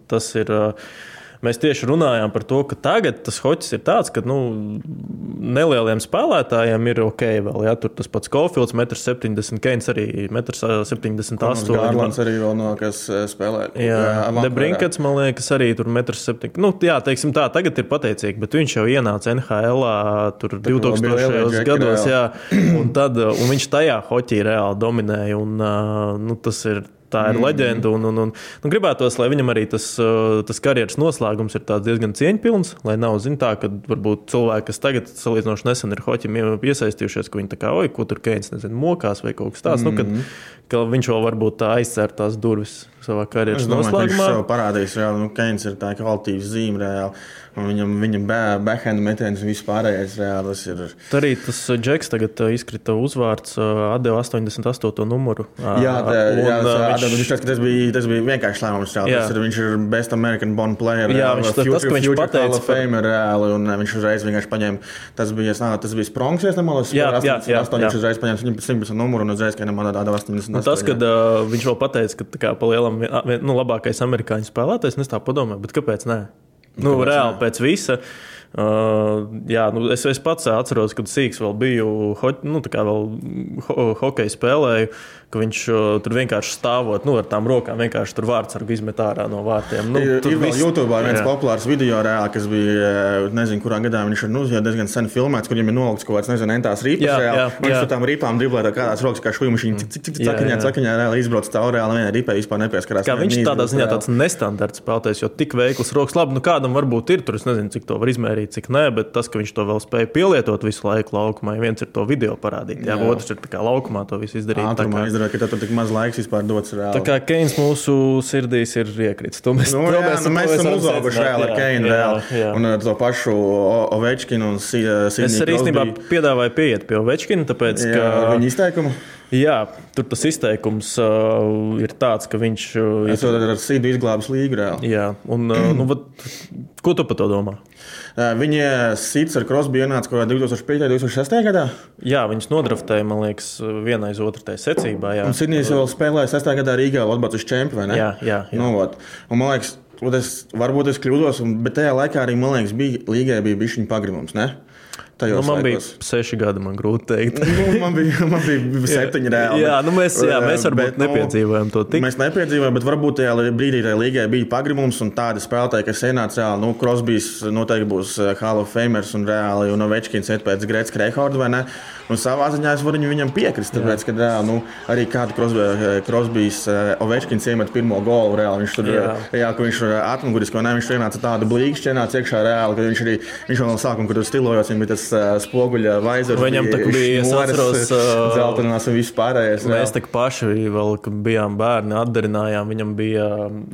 tas ir. uh, Mēs tieši runājām par to, ka tagad tas hoķis ir tāds, ka nu, nelieliem spēlētājiem ir ok. Vēl, ja? Tur tas pats Kofields, 1,70 m, Keins arī 1,78 Gārlands m. arī vēl no kas spēlē. Jā, Vankūverā. Debrinkets, man liekas, arī tur 1,70 m. Nu, jā, teiksim tā, tagad ir pateicīgi, bet viņš jau ienāca NHL tur vēl bija 2000. lielie džeki, gados, jā, un, tad, un viņš tajā hoķī reāli dominēja. Un, nu, tas ir Tā ir mm. leģenda. Un, un, un, un gribētos, lai viņam arī tas, uh, tas karjeras noslēgums ir diezgan cieņpilns. Lai nav zin, tā, ka varbūt cilvēki, kas tagad salīdzinoši nesen ir hoķim iesaistījušies, ka viņi tā kā, oi, ko tur Keins nezinu, mokās vai kaut kas tāds. Mm. Nu, kad, ka viņš vēl varbūt tā aizcer tās durvis savā karjeras domāju, noslēgumā. sev parādīs, ka nu, Keins ir tā kvalitātes zīme reāli. Un viņam viņa backhand metiens un viss pārējais reāli. Tas ir. Tur arī tas uh, Džeks tagad uh, izkrita uzvārds, uh, atdeva 88. numuru. Jā, tā, un, jā, tā, viņš- viņš, viņš ka tas bija, tas bija vienkārši lēmums. reāli. Tas ir, viņš ir best American Bond player. Jā, reāli, viņš- tas- tas, ka viņš future pateica of par- Famer reāli. Un viņš uzreiz vienkārši paņēma. Tas bija, nezinu, tas bija Sprongs, ja nemaldos. Jā, jā, jā, 88, jā. viņš uzreiz paņēma 17 numuru un uzreiz, ka viņam atdeva 88. Nu, tas, kad uh, viņš vēl pateica, ka tā kā pa lielam vien- nu, labākais amerikāņu spēlētājs, un es tā padomāju, bet kāpēc nē? Nu, Kāpēc reāli nē? pēc visa. Uh, jā, nu, es, es pats atceros, kad Sīgs vēl biju, ho, nu, tā kā vēl ho, hokeju spēlēju, ka viņš uh, tur vienkārši stāvot, nu, ar tām rokām vienkārši tur vārdsargu izmet ārā no vārtiem. Nu, tur ir vēl YouTube viens populārs video, reāli, kas bija, eh, nezinu, kurā gadā viņš ir nu, diezgan sen filmēts, kur viņam ir nolikts kaut kāds, nezinu, entās rīpas. Jā, reāli. jā, Viņš jā. ar tām rīpām driblē tā kādās rokas, kā šūmu, viņš cik, cik, cik, cakaņā, cakaņā, reāli izbrauc cauri, reāli vienai rīpai vispār nepieskarās. Kā viņš tādā ziņā tāds nestandarts spēlētājs, jo tik veikls rokas labi, nu kādam varbūt ir tur, es nezinu, cik to var izmērīt, cik nē, bet tas, ka viņš to vēl spēja pielietot visu laiku laukumā, viens ir to video parādīt, jā, Jā. otrs ir tā kā laukumā to visu izdarīt. Ātrumā izdarīt, ka tur tik maz laiks vispār dots. Reāli. Tā kā Keins mūsu sirdīs ir iekritis. To mēs, Nu, to jā, nu, mēs esam uzauguši reāli ar Keinu. reāli. jā. Un ar to pašu Ovečkinu un Es Sīdiju. arī īstenībā piedāvāju pieiet pie Ovečkina, tāpēc, Jā, ka viņa izteikumu. Jā, tur tas izteikums uh, ir tāds, ka viņš uh, Es to ar Sīdiju izglābis līgu reāli. Jā, un, uh, nu, vat, ko tu par to domā? Uh, Viņa sīts ar Krosbī ienāca kaut kādā 2005. un 2006. gadā. Jā, viņas nodraftēja, man liekas, vienā aiz otru tajā secībā. Jā. Un Sidnijas vēl spēlēja 6. gadā Rīgā, Latvijas čempionu, vai ne? Jā, jā, jā. Nu, vot. un, man liekas, es, varbūt es kļūdos, bet tajā laikā arī, man liekas, bija līgai bija bišķiņa pagrimums. Ne? Tajos Nu, man bija laikos. seši gadi, man grūti teikt. Nu, man bija, man bija septiņi reāli. Jā, nu mēs, jā, mēs varbūt Bet, nu, nepiedzīvojam to tik. Mēs nepiedzīvojām, bet varbūt tajā brīdī tajā līgai bija pagrimums un tādi spēlētāji, kas ienāca reāli. Nu, Krosbīs noteikti būs eh, Hall of Famers un reāli, un Ovečkins iet pēc Grētas Kreikorda vai ne. Un savā ziņā es varu viņam piekrist, tāpēc, ka reāli, nu, arī kādu Krosbīs Ovečkins iemet pirmo golu reāli. Viņš tur, Jā. jā, ka viņš vai ne, viņš ienāca tādu blīkšķi, ienāca iekšā reāli, ka viņš arī, viņš vēl no sākuma, kad tur stilojās, viņam bija tas spoguļa vaizers. Viņam tā bija, es šņores, atceros, ā, Zeltainās un viss pārējais. Mēs tā kā paši vēl, kad bijām bērni, atdarinājām. Viņam bija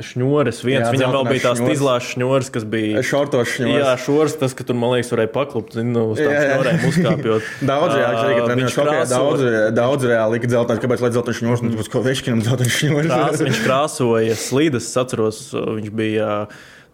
šņūres, viens. Jā, viņam vēl bija tās šņores. izlāstas šņūres, kas bija. Šortos šņūres. Jā, šūrs, tas, ka tur, man liekas, varēja paklupt, zinu, uz tām Jā, jā. šņūrēm uzkāpjot. Daudz, jā, arī viņš treniņš hokeja krāso- daudz, daudz reāli lika dzeltenās, kāpēc lai dzeltenās šņūres, nu, tāpēc, ko veškinam dzeltenās krās, šņūres. viņš krāsoja slīdes. Es atceros, viņš bija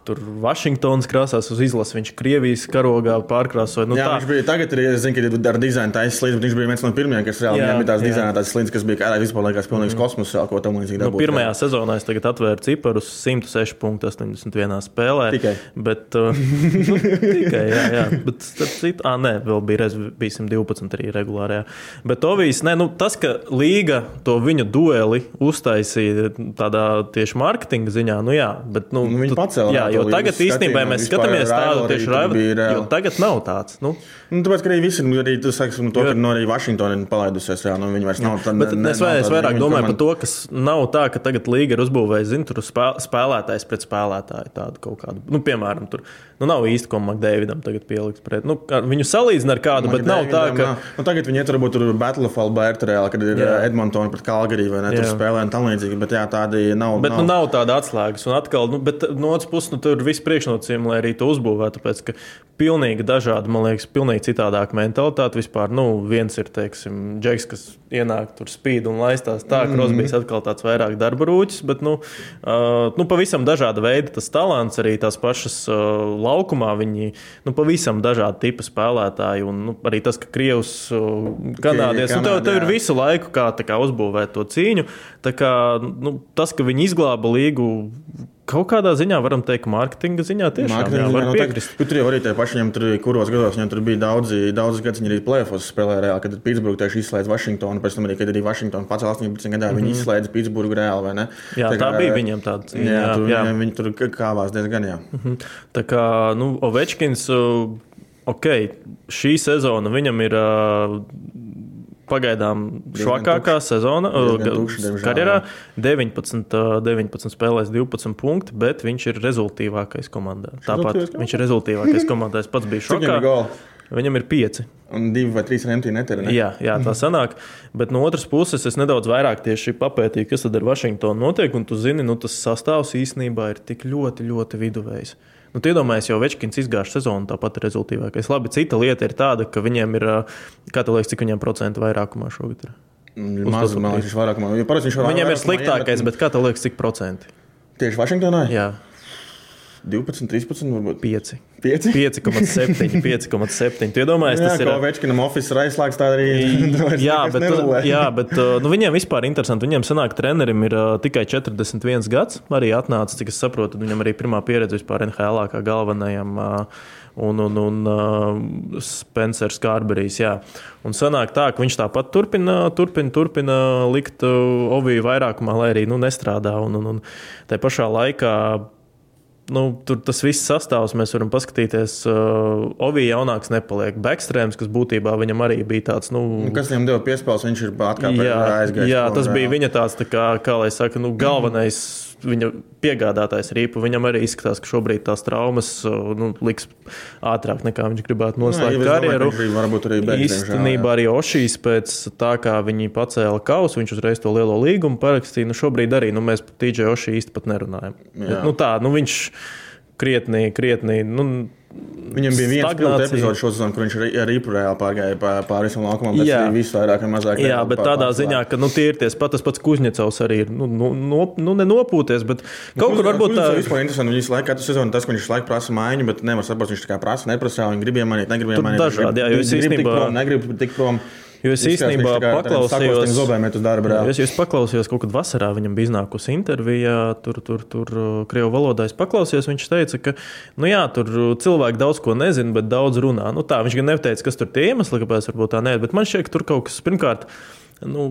tur Vašingtonas krāsās uz izlases. Viņš Krievijas karogā pārkrāsoja. Nu, Jā, tā. viņš bija tagad, arī, es zinu, ka ir ar dizainu taisnība slīdes, bet viņš bija viens no pirmajiem, kas reāli Jā, bija tās jā. dizainētās slīdes, kas bija ārā vispār liekas pilnīgs kosmos, vēl ko tam līdzīgi Nu, dabūt. pirmajā sezonā es tagad atvēru ciparus 106,81 spēlē. Tikai. Bet, uh, nu, tikai jā, jā. Bet, starp citu, ah, nē, vēl bija, rez, bija 112 arī regulārajā. Bet Ovijs, nē, nu, tas, ka Līga to viņa dueli uztaisīja tādā tieši mārketinga ziņā, nu jā. Bet, nu, Nu, viņi pacēla Jā, jo tagad īstenībā skatījumu, mēs skatāmies tādu tieši raivu, tagad nav tāds. Nu, Nu, tāpēc, ka arī visi, nu, arī tu saki, nu, to, ka no arī Vašingtona ir palaidusies, jā, nu, viņi vairs nav tādi. Bet es, vai, es vairāk domāju par to, kas nav tā, ka tagad līga ir uzbūvējusi, zinu, tur spēl, spēlētājs pret spēlētāju tādu kaut kādu. Nu, piemēram, tur nu, nav īsti, ko Makdēvidam tagad pielikt pret. Nu, viņu salīdzina ar kādu, bet nav tā, ka. Nu, tagad viņi iet varbūt tur Battle of Alberta reāli, kad ir jā. Edmontona pret Calgary vai ne, tur spēlē un tam līdzīgi, bet jā, tādi nav. Bet nav. Nu, nav tāda atslēgas. Un atkal, nu, bet no otras puses, nu, tur viss priekšnosacījumi, lai arī to uzbūvētu. Tāpēc, ka pilnīgi dažādi, man liekas, pilnīgi citādāka mentalitāte vispār. Nu, viens ir, teiksim, Džeks, kas ienāk tur spīd un laistās tā, ka Krosbīs atkal tāds vairāk darba rūķis, bet, nu, uh, nu, pavisam dažāda veida tas talants, arī tās pašas uh, laukumā viņi, nu, pavisam dažādi tipi spēlētāji. Un, nu, arī tas, ka Krievs, uh, Kanādietis, nu, tev, tev ir visu laiku kā, kā uzbūvēt to cīņu. Tā kā, nu, tas, ka viņi izglāba līgu, kaut kādā ziņā varam teikt, mārketinga ziņā tiešām Mārketinga jā, ziņā, var nu, piekrist. tagad- Tur jau arī paši, viņam tur kuros gados, viņam tur bija daudzi, daudz gadus, viņi arī plēfos spēlēja reāli, kad Pitsburgā tieši izslēdz Vašingtonu, pēc tam arī, kad arī Vašingtona pats 18 gadā viņi izslēdz Pitsburgu reāli, vai ne? Mhm. Jā, Tā tā kā- bija viņam tāda cīņa. Jā, Jā, tur, jā. jā. Viņi tur kāvās diezgan, jā. Tā kā nu, Ovečkins, uh, ok, šī sezona viņam ir. Uh, Pagaidām švakākā sezona uh, karjerā. jā. 19, uh, 19 spēlēs, 12 punkti, bet viņš ir rezultātīvākais komandā. Tāpat viņš ir rezultātīvākais komandā. Es pats biju šokā. Viņam ir pieci. Un divi vai trīs remtī neteri. Ne? Jā, jā, tā sanāk. Bet no otras puses, es nedaudz vairāk tieši papētīju, kas tad ar Vašingtonu notiek. Un tu zini, nu, tas sastāvs īstenībā ir tik ļoti, ļoti viduvējs. Nu, tu iedomājies, jau Večkins izgājuši sezonu, tāpat ir rezultātīvākais. Labi, cita lieta ir tāda, ka viņiem ir, kā tu liekas, cik viņiem procentu vairākumā šogad ir. Mm, Maz, to man liekas, viņš vairāk, man, jo parasti viņš vairāk. Viņiem ir vairākumā sliktākais, bet kā tev liekas, cik procenti? Tieši Vašingtonā? Jā, 12, 13, varbūt 5. 5. 5,7. 5,7. Tu iedomājies, Jā, tas ir. kā Večkinam ir aizslēgts, tā arī Jā, bet, jā, bet uh, nu, viņiem vispār interesanti. Viņiem senāk trenerim ir uh, tikai 41 gads. Arī atnāca, cik es saprotu, viņam arī pirmā pieredze vispār NHL kā galvenajam. Uh, Un, un, un uh, Spencers Kārberijs. Jā. Un sanāk tā, ka viņš tāpat turpina, turpina, turpina likt uh, Oviju vairākumā, lai arī nu, nestrādā. Un, un, un tā pašā laikā nu, tur tas viss sastāvs, mēs varam paskatīties. Uh, Ovija jaunāks nepaliek. Backstrēms, kas būtībā viņam arī bija tāds. Nu, Un Kas viņam deva piespēles, viņš ir atkāpējis jā, jā, tas bija viņa tāds, tā kā, kā lai saka, nu, galvenais. Viņa piegādātājs rīpu. Viņam arī izskatās, ka šobrīd tās traumas nu, liks ātrāk nekā viņš gribētu Nu, noslēgt domāju, ka karjeru. arī varbūt arī diemžēl, Īstenībā arī Ošīs pēc tā, kā viņi pacēla kausu, viņš uzreiz to lielo līgumu parakstīja. Nu, šobrīd arī nu, mēs par TJ Ošī īsti pat nerunājam. Jā. Nu, tā, nu, viņš krietni, krietni. Nu, Viņam bija viens pilns stagnācija. epizodes šo sezonu, kur viņš ar- īpu reāli pārgāja pār, pāri visam laukumam, bet Jā. visu vairāk vai mazāk. Jā, bet pār- tādā pārslēgt. ziņā, ka nu, tie ir tie pat, tas pats Kuzņecovs arī ir. Nu, nu, nu, nu nenopūties, bet kaut kur varbūt tā. Vispār interesanti, viņš laiku, katru sezonu tas, ka viņš laiku prasa maiņu, bet nevar saprast, viņš tā kā prasa, neprasa, viņi grib iemainīt, negrib Tur iemainīt. dažādi, jā, jo es grib tik īstenībā- prom, negrib tik prom. Jo es īstenībā paklausījos. uz darbu, reāli. Es, es paklausījos, kaut kad vasarā viņam bija iznākusi intervija, tur, tur, tur uh, krievu valodā. Es paklausījos, viņš teica, ka nu jā, tur uh, cilvēki daudz ko nezina, bet daudz runā. Nu, tā, viņš gan neteica, kas tur tie iemesli, kāpēc varbūt tā nē, bet man šķiet, ka tur kaut kas pirmkārt. Nu,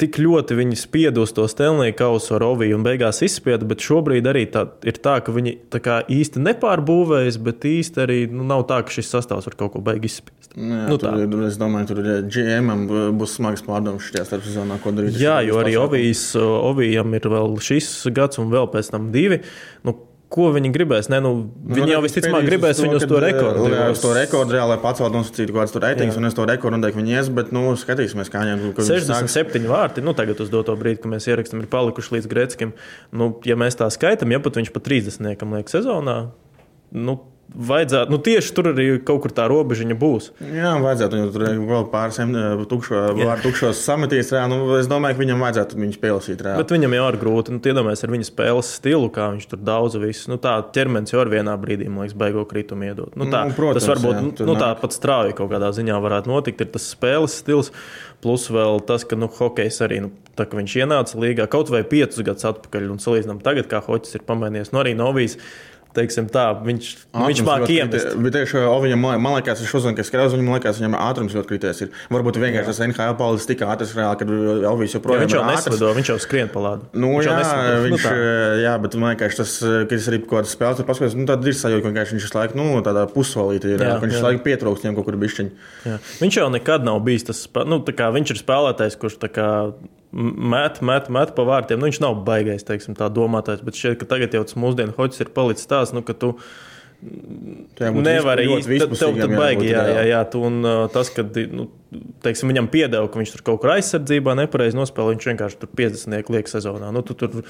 tik ļoti viņi spieda uz to Stanley kausu ar Oviju un beigās izspieda, bet šobrīd arī tā, ir tā, ka viņi tā kā īsti nepārbūvējas, bet īsti arī nu, nav tā, ka šis sastāvs var kaut ko beigti izspiest. Jā, Nu, tur, ir- es domāju, tur GM būs smags pārdoms šajā starpsezonā, ko darīt. Jā, jo arī Ovijas, Ovijam ir vēl šis gads, un vēl pēc tam divi. Nu, ko viņi gribēs? Ne, nu, viņi jau visticamāk gribēs viņu uz to rekordu. Jā, uz to rekordu reāli, lai paceltu nosacītu kaut kādas tur reitingus, un es to rekordu noteikti viņi ies, bet, nu, skatīsimies, kā viņiem sāks. 67 vārti, nu tagad uz doto brīdi, kad mēs ierakstām, ir palikuši līdz Grēckim. Nu, ja mēs tā skaitām, ja pat viņš pat 30 liek sezonā, nu, vajadzētu, nu tieši tur arī kaut kur tā robežiņa būs. Jā, vajadzētu viņu tur vēl pāris vārdu tukšos sametīs. Jā, nu, es domāju, ka viņam vajadzētu pielasīt. Reāli. Bet viņam jau ir grūti. Nu, Iedomājieties, ar viņa spēles stilu, kā viņš tur daudz visu. Nu, tā ķermenis jau ar vienā brīdī, man liekas, beigo kritumu iedot. Nu, tā, Nu, protams, tas varbūt jā, nu, nu, tā nāk. pat strauji kaut kādā ziņā varētu notikt. Ir tas spēles stils, plus vēl tas, ka nu, hokejs arī, nu, tā, viņš ienāca līgā kaut vai piecus gadus atpakaļ un salīdzinām tagad, kā hoķis ir pamainījies. Nu, arī Novijas. Teiksim tā, viņš, nu, viņš Ātrums māca ļoti iemest. Bet tieši Oviņam, man liekas, viņš uzzina, ka skrēs, viņam liekas, viņam ātrums ļoti krities. Ir. Varbūt vienkārši tas NHL paulis tik ātrs, reāli, kad Ovijs Jo joprojām viņš jau ir neslido, viņš jau skrien pa lādu. Nu, viņš jā. Nu, viņš, tā. jā, bet man liekas, tas, kad es arī kaut kādas spēles paskatījos, nu, tad ir sajūta, ka viņš visu laiku, nu, tādā pussolītī ir, Jā, jā, viņš jā. visu laiku pietrūkst viņam kaut kur bišķiņi. Jā. Viņš jau nekad nav bijis tas, nu, tā kā viņš ir spēlētājs, kurš tā kā met, met, met pa vārtiem. Nu, viņš nav baigais, teiksim, tā domātais, bet šķiet, ka tagad jau tas mūsdienu hoķis ir palicis tāds, nu, ka tu īsti. Tad tev tad baigi, jā, jā, jā. Tu, un uh, tas, ka, nu, teiksim, viņam piedeva, ka viņš tur kaut kur aizsardzībā nepareizi nospēlē, viņš vienkārši tur 50 liek sezonā. Nu, tu, tur,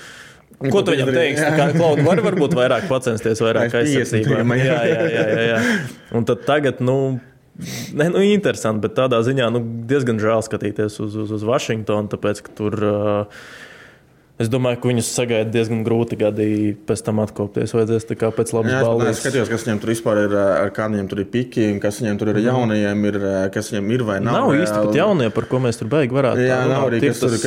Ko tu viņam teiksi? Klauds var varbūt vairāk censties, vairāk Aiz 50 aizsardzībā. Jā, jā, jā, jā, jā. Un tad tagad, nu, ne, nu interesanti, bet tādā ziņā nu, diezgan žēl skatīties uz, uz, uz Vašingtonu, tāpēc, ka tur. Uh, Es domāju, ka viņus sagaida diezgan grūti gadi pēc tam atkopties. Vajadzēs tā kā pēc labas Jā, balvas. es skatījos, kas viņam tur vispār ir, ar kādiem tur ir piki, un kas viņam tur ir jaunajiem, ir, kas viņam ir vai nav. Nav īsti pat jaunie, par ko mēs tur beigās varētu Jā, tā nav arī runāt. Kas, tur, tas-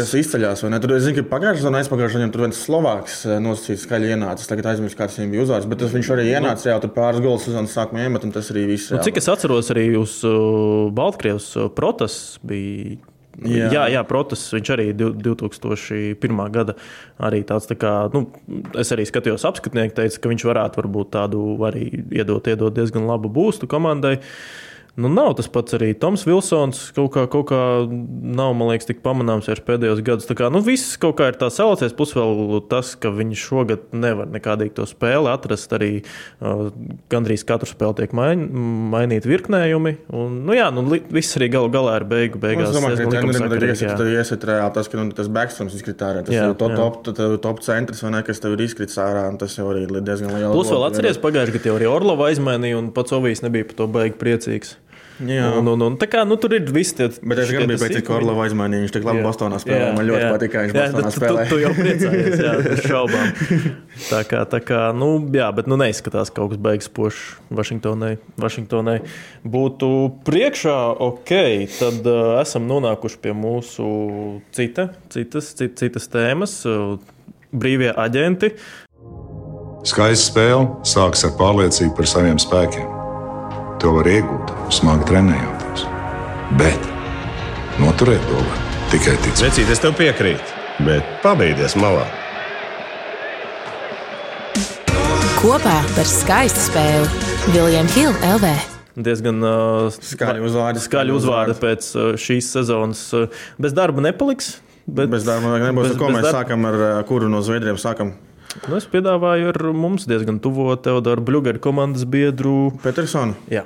kas ne? Tur, es zinu, ka pagājušajā sezonā, aizpagājušajā sezonā tur viens Slovāks eh, nosacīts skaļi ienācis. Tagad aizmirsu, kāds viņam bija uzvārds. Bet tas viņš arī ienāca jau tur pāris gols sezonas sākumā iemet, un tas arī viss. Nu, cik es atceros, arī uz uh, Baltkrievijas uh, protas bija. Jā, Jā. jā, protas. Viņš arī div- 2001. gada arī tāds, tā kā, nu, es arī skatījos apskatnieku, teica, ka viņš varētu varbūt tādu arī iedot, iedot diezgan labu būstu komandai. Nu, nav tas pats arī Toms Vilsons. Kaut kā, kaut kā nav, man liekas, tik pamanāms vairs pēdējos gados. Tā kā, nu, viss kaut kā ir tā salacies. Plus vēl tas, ka viņi šogad nevar nekādīgi to spēli atrast. Arī uh, gandrīz katru spēli tiek main, mainīti virknējumi. Un, nu, jā, nu, li- viss arī galu galā ir beigu, Nu, beigās. Es domāju, ka iesiet- jā. tad iesiet reāli tas, ka nu, tas backstops izkritā ārā. Tas Jā, ir top, jā. top, top, top centrs, vai ne, kas tev ir izkritis ārā, tas jau arī ir diezgan liels. Plus vēl atceries, pagājušajā gadā jau arī Orlova aizmainīja, un pats Ovijs nebija par to baigi priecīgs. Jā. Un, un, un, tā kā nu, tur ir viss tie. Bet es tas pēc tam, ka Orlovs aizmainīja. Viņš tik labi Jā. Bostonā spēlē. Jā, Man ļoti jā. patīk, kā viņš Jā, Bostonā tu- tu-. Tu jau priecājies, jā, šaubām. Tā kā, tā kā, nu, jā, bet nu, neizskatās, ka kaut kas beigas pošs Vašingtonai. Vašingtonai būtu priekšā, ok, tad uh, esam nonākuši pie mūsu cita, citas, cit, citas tēmas. Uh, brīvie aģenti. Skaista spēle sākas ar pārliecību par saviem spēkiem. To var iegūt, smagi trenējoties. Bet noturēt to var tikai ticēt. Vecīt, es tev piekrītu, bet pabeigties malā. Kopā par skaistu spēli Viljams Hilde LV. Diezgan uh, Skaļi uzvārdi, Skaļi skaļi uzvārdi uzvārdi. pēc uh, šīs sezonas. Uh, bez darba nepaliks. Bet, Bez darba nebūs. bez- Ko bez mēs darba- sākam ar uh, kuru no Zviedriem? Sākam Nu, es piedāvāju ar mums diezgan tuvo Teodoru Blugeru komandas biedru. Petersonu. Jā.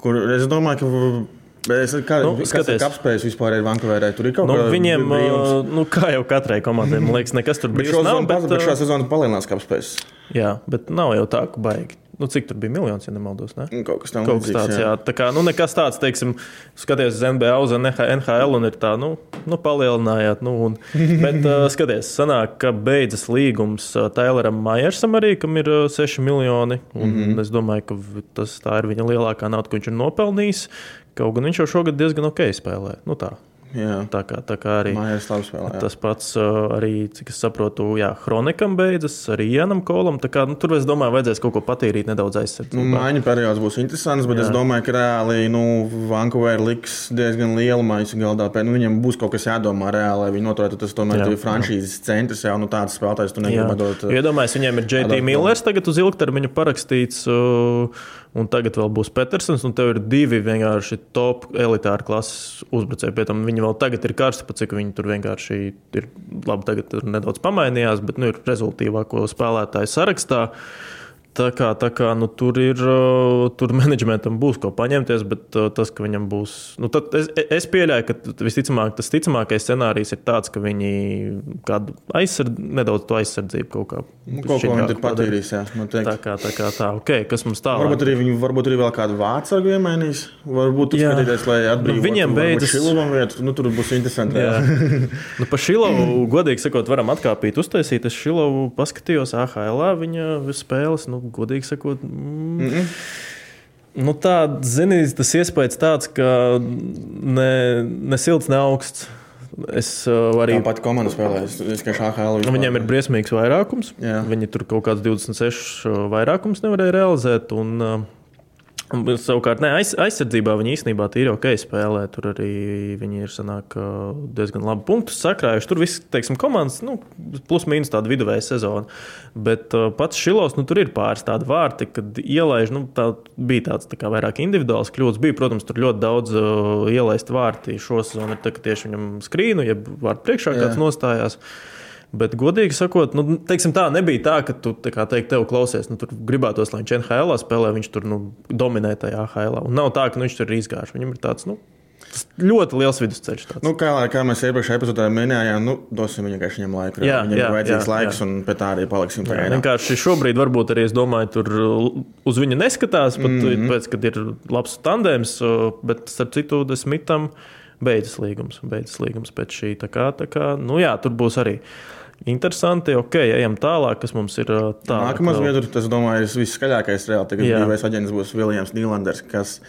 Kur es domāju, ka. Es, kā, Nu, skaties, apspējas vispār ir Vankūverē. Tur ir kaut Nu, kāda viņiem, brīvums. nu, kā jau katrai komandai, man liekas, nekas tur brīvs šo sezonu, Bet, bet šā sezonā palielinās apspējas. jā, bet nav jau tā, ka baigi. Nu, cik tur bija miljons, ja nemaldos. Ne? Kaut kas Kaut kas tāds, jā. jā. Tā kā, nu, nekas tāds, teiksim, skaties uz NBA, uz NHL un ir tā, nu, nu palielinājāt. Nu, un, bet, uh, skaties, sanāk, ka beidzas līgums Tayloram Majersam arī, kam ir uh, 6 miljoni. Un mm -hmm. es domāju, ka tas tā ir viņa lielākā nauda, ko viņš ir nopelnījis. Kaut gan viņš jau šogad diezgan ok spēlē. Nu, tā. Jā. Tā kā, tā kā arī jā. tas pats, uh, arī, cik es saprotu, jā, Hronikam beidzas, arī Janam Kolam. Tā Kā, nu, tur, es domāju, vajadzēs kaut ko patīrīt nedaudz Nu, aizsardzībā. Maiņa periods būs interesants, bet Jā. es Jā. domāju, ka reāli nu, Vankūverā liks diezgan lielu maiņu galdā. Nu, viņam būs kaut kas jādomā reāli, lai viņi noturētu. Tas tomēr Jā. franšīzes centrs, jau nu, tāds spēlētājs Jā. Iedomājieties, viņiem ir JT Millers tagad uz ilgtermiņa parakstīts, uh, un tagad vēl būs Petersons, un tev ir divi vienkārši top elitāri klases uzbrucēji. Pēc tam viņi vēl tagad ir karsti, pat cik viņi tur vienkārši ir. Labi, tagad tur nedaudz pamainījās, bet nu, ir rezultātīvāko spēlētāju sarakstā. Tā kā, tā kā nu, tur ir, uh, tur menedžmentam būs ko paņemties, bet uh, tas, ka viņam būs. Nu, es, es pieļauju, ka visticamāk tas ticamākais scenārijs ir tāds, ka viņi kādu aizsardz, nedaudz to aizsardzību kaut kā. Nu, kaut ko viņi tur patīrīs. Jā, teikt. Tā kā tā, kā tā. Okay, kas mums tālāk? Varbūt arī, viņi, varbūt arī vēl kādu vācu iemainīs. Varbūt Jā. skatīties, lai atbrīvotu Nu, viņiem beidzas- Šilovam vietu. Nu, tur būs interesanti. Jā. Jā. nu, par Šilovu, godīgi sakot, varam atkāpīt, uztaisīt. Es Šilovu paskatījos AHL, viņa spēles, nu, godīgi sakot. Mm, mm -mm. Nu, tā, zini, tas iespējas tāds, ka ne, ne silts, ne augsts. Es uh, arī Tāpat komanda spēlē. Es es tikai šādu Nu, Viņiem ir briesmīgs vairākums. Jā. Viņi tur kaut kāds 26 vairākums nevarēja realizēt. Un, uh, un savukārt, ne, aiz, aizsardzībā viņi īstenībā ir ok spēlē. Tur arī viņi ir sanāk, diezgan labi punktus sakrājuši. Tur viss, teiksim, komandas, nu, plus mīnus tāda viduvēja sezona. Bet uh, pats Šilovs, nu, tur ir pāris tādi vārti, kad ielaiž, nu, tā bija tāds tā kā vairāk individuāls kļūdas. Bija, protams, tur ļoti daudz uh, ielaist vārti. Šo sezonu ir tā, ka tieši viņam skrīnu, ja vārtu priekšā kāds Jā. nostājās. Bet, godīgi sakot, nu, tā nebija tā, ka tu tā kā teikt, tev klausies, nu, tur gribētos, lai viņš NHL spēlē, viņš tur nu, dominē tajā NHL. Un nav tā, ka nu, viņš tur ir izgājis. Viņam ir tāds nu, tas ļoti liels vidusceļš. Tāds. Nu, kā, kā mēs iepriekšējā epizodē minējām, nu, dosim viņam vienkārši laiku. Jā, viņam jā, ir vajadzīgs jā, laiks, jā. un pēc tā arī paliksim. Jā, pagaidām. vienkārši šobrīd, varbūt arī es domāju, tur uz viņu neskatās, pat mm -hmm. pēc, kad ir labs tandēms, bet starp citu, Desmitam beidzas līgums, beidzas līgums pēc šī. Tā kā, tā kā, nu jā, tur būs arī interesanti. Ok, ejam tālāk, kas mums ir uh, tālāk. Nākamā vēl. zviedru, tas, domāju, ir viskaļākais reāli. Tagad Jā. brīvais aģents būs Viljams Nīlanders, kas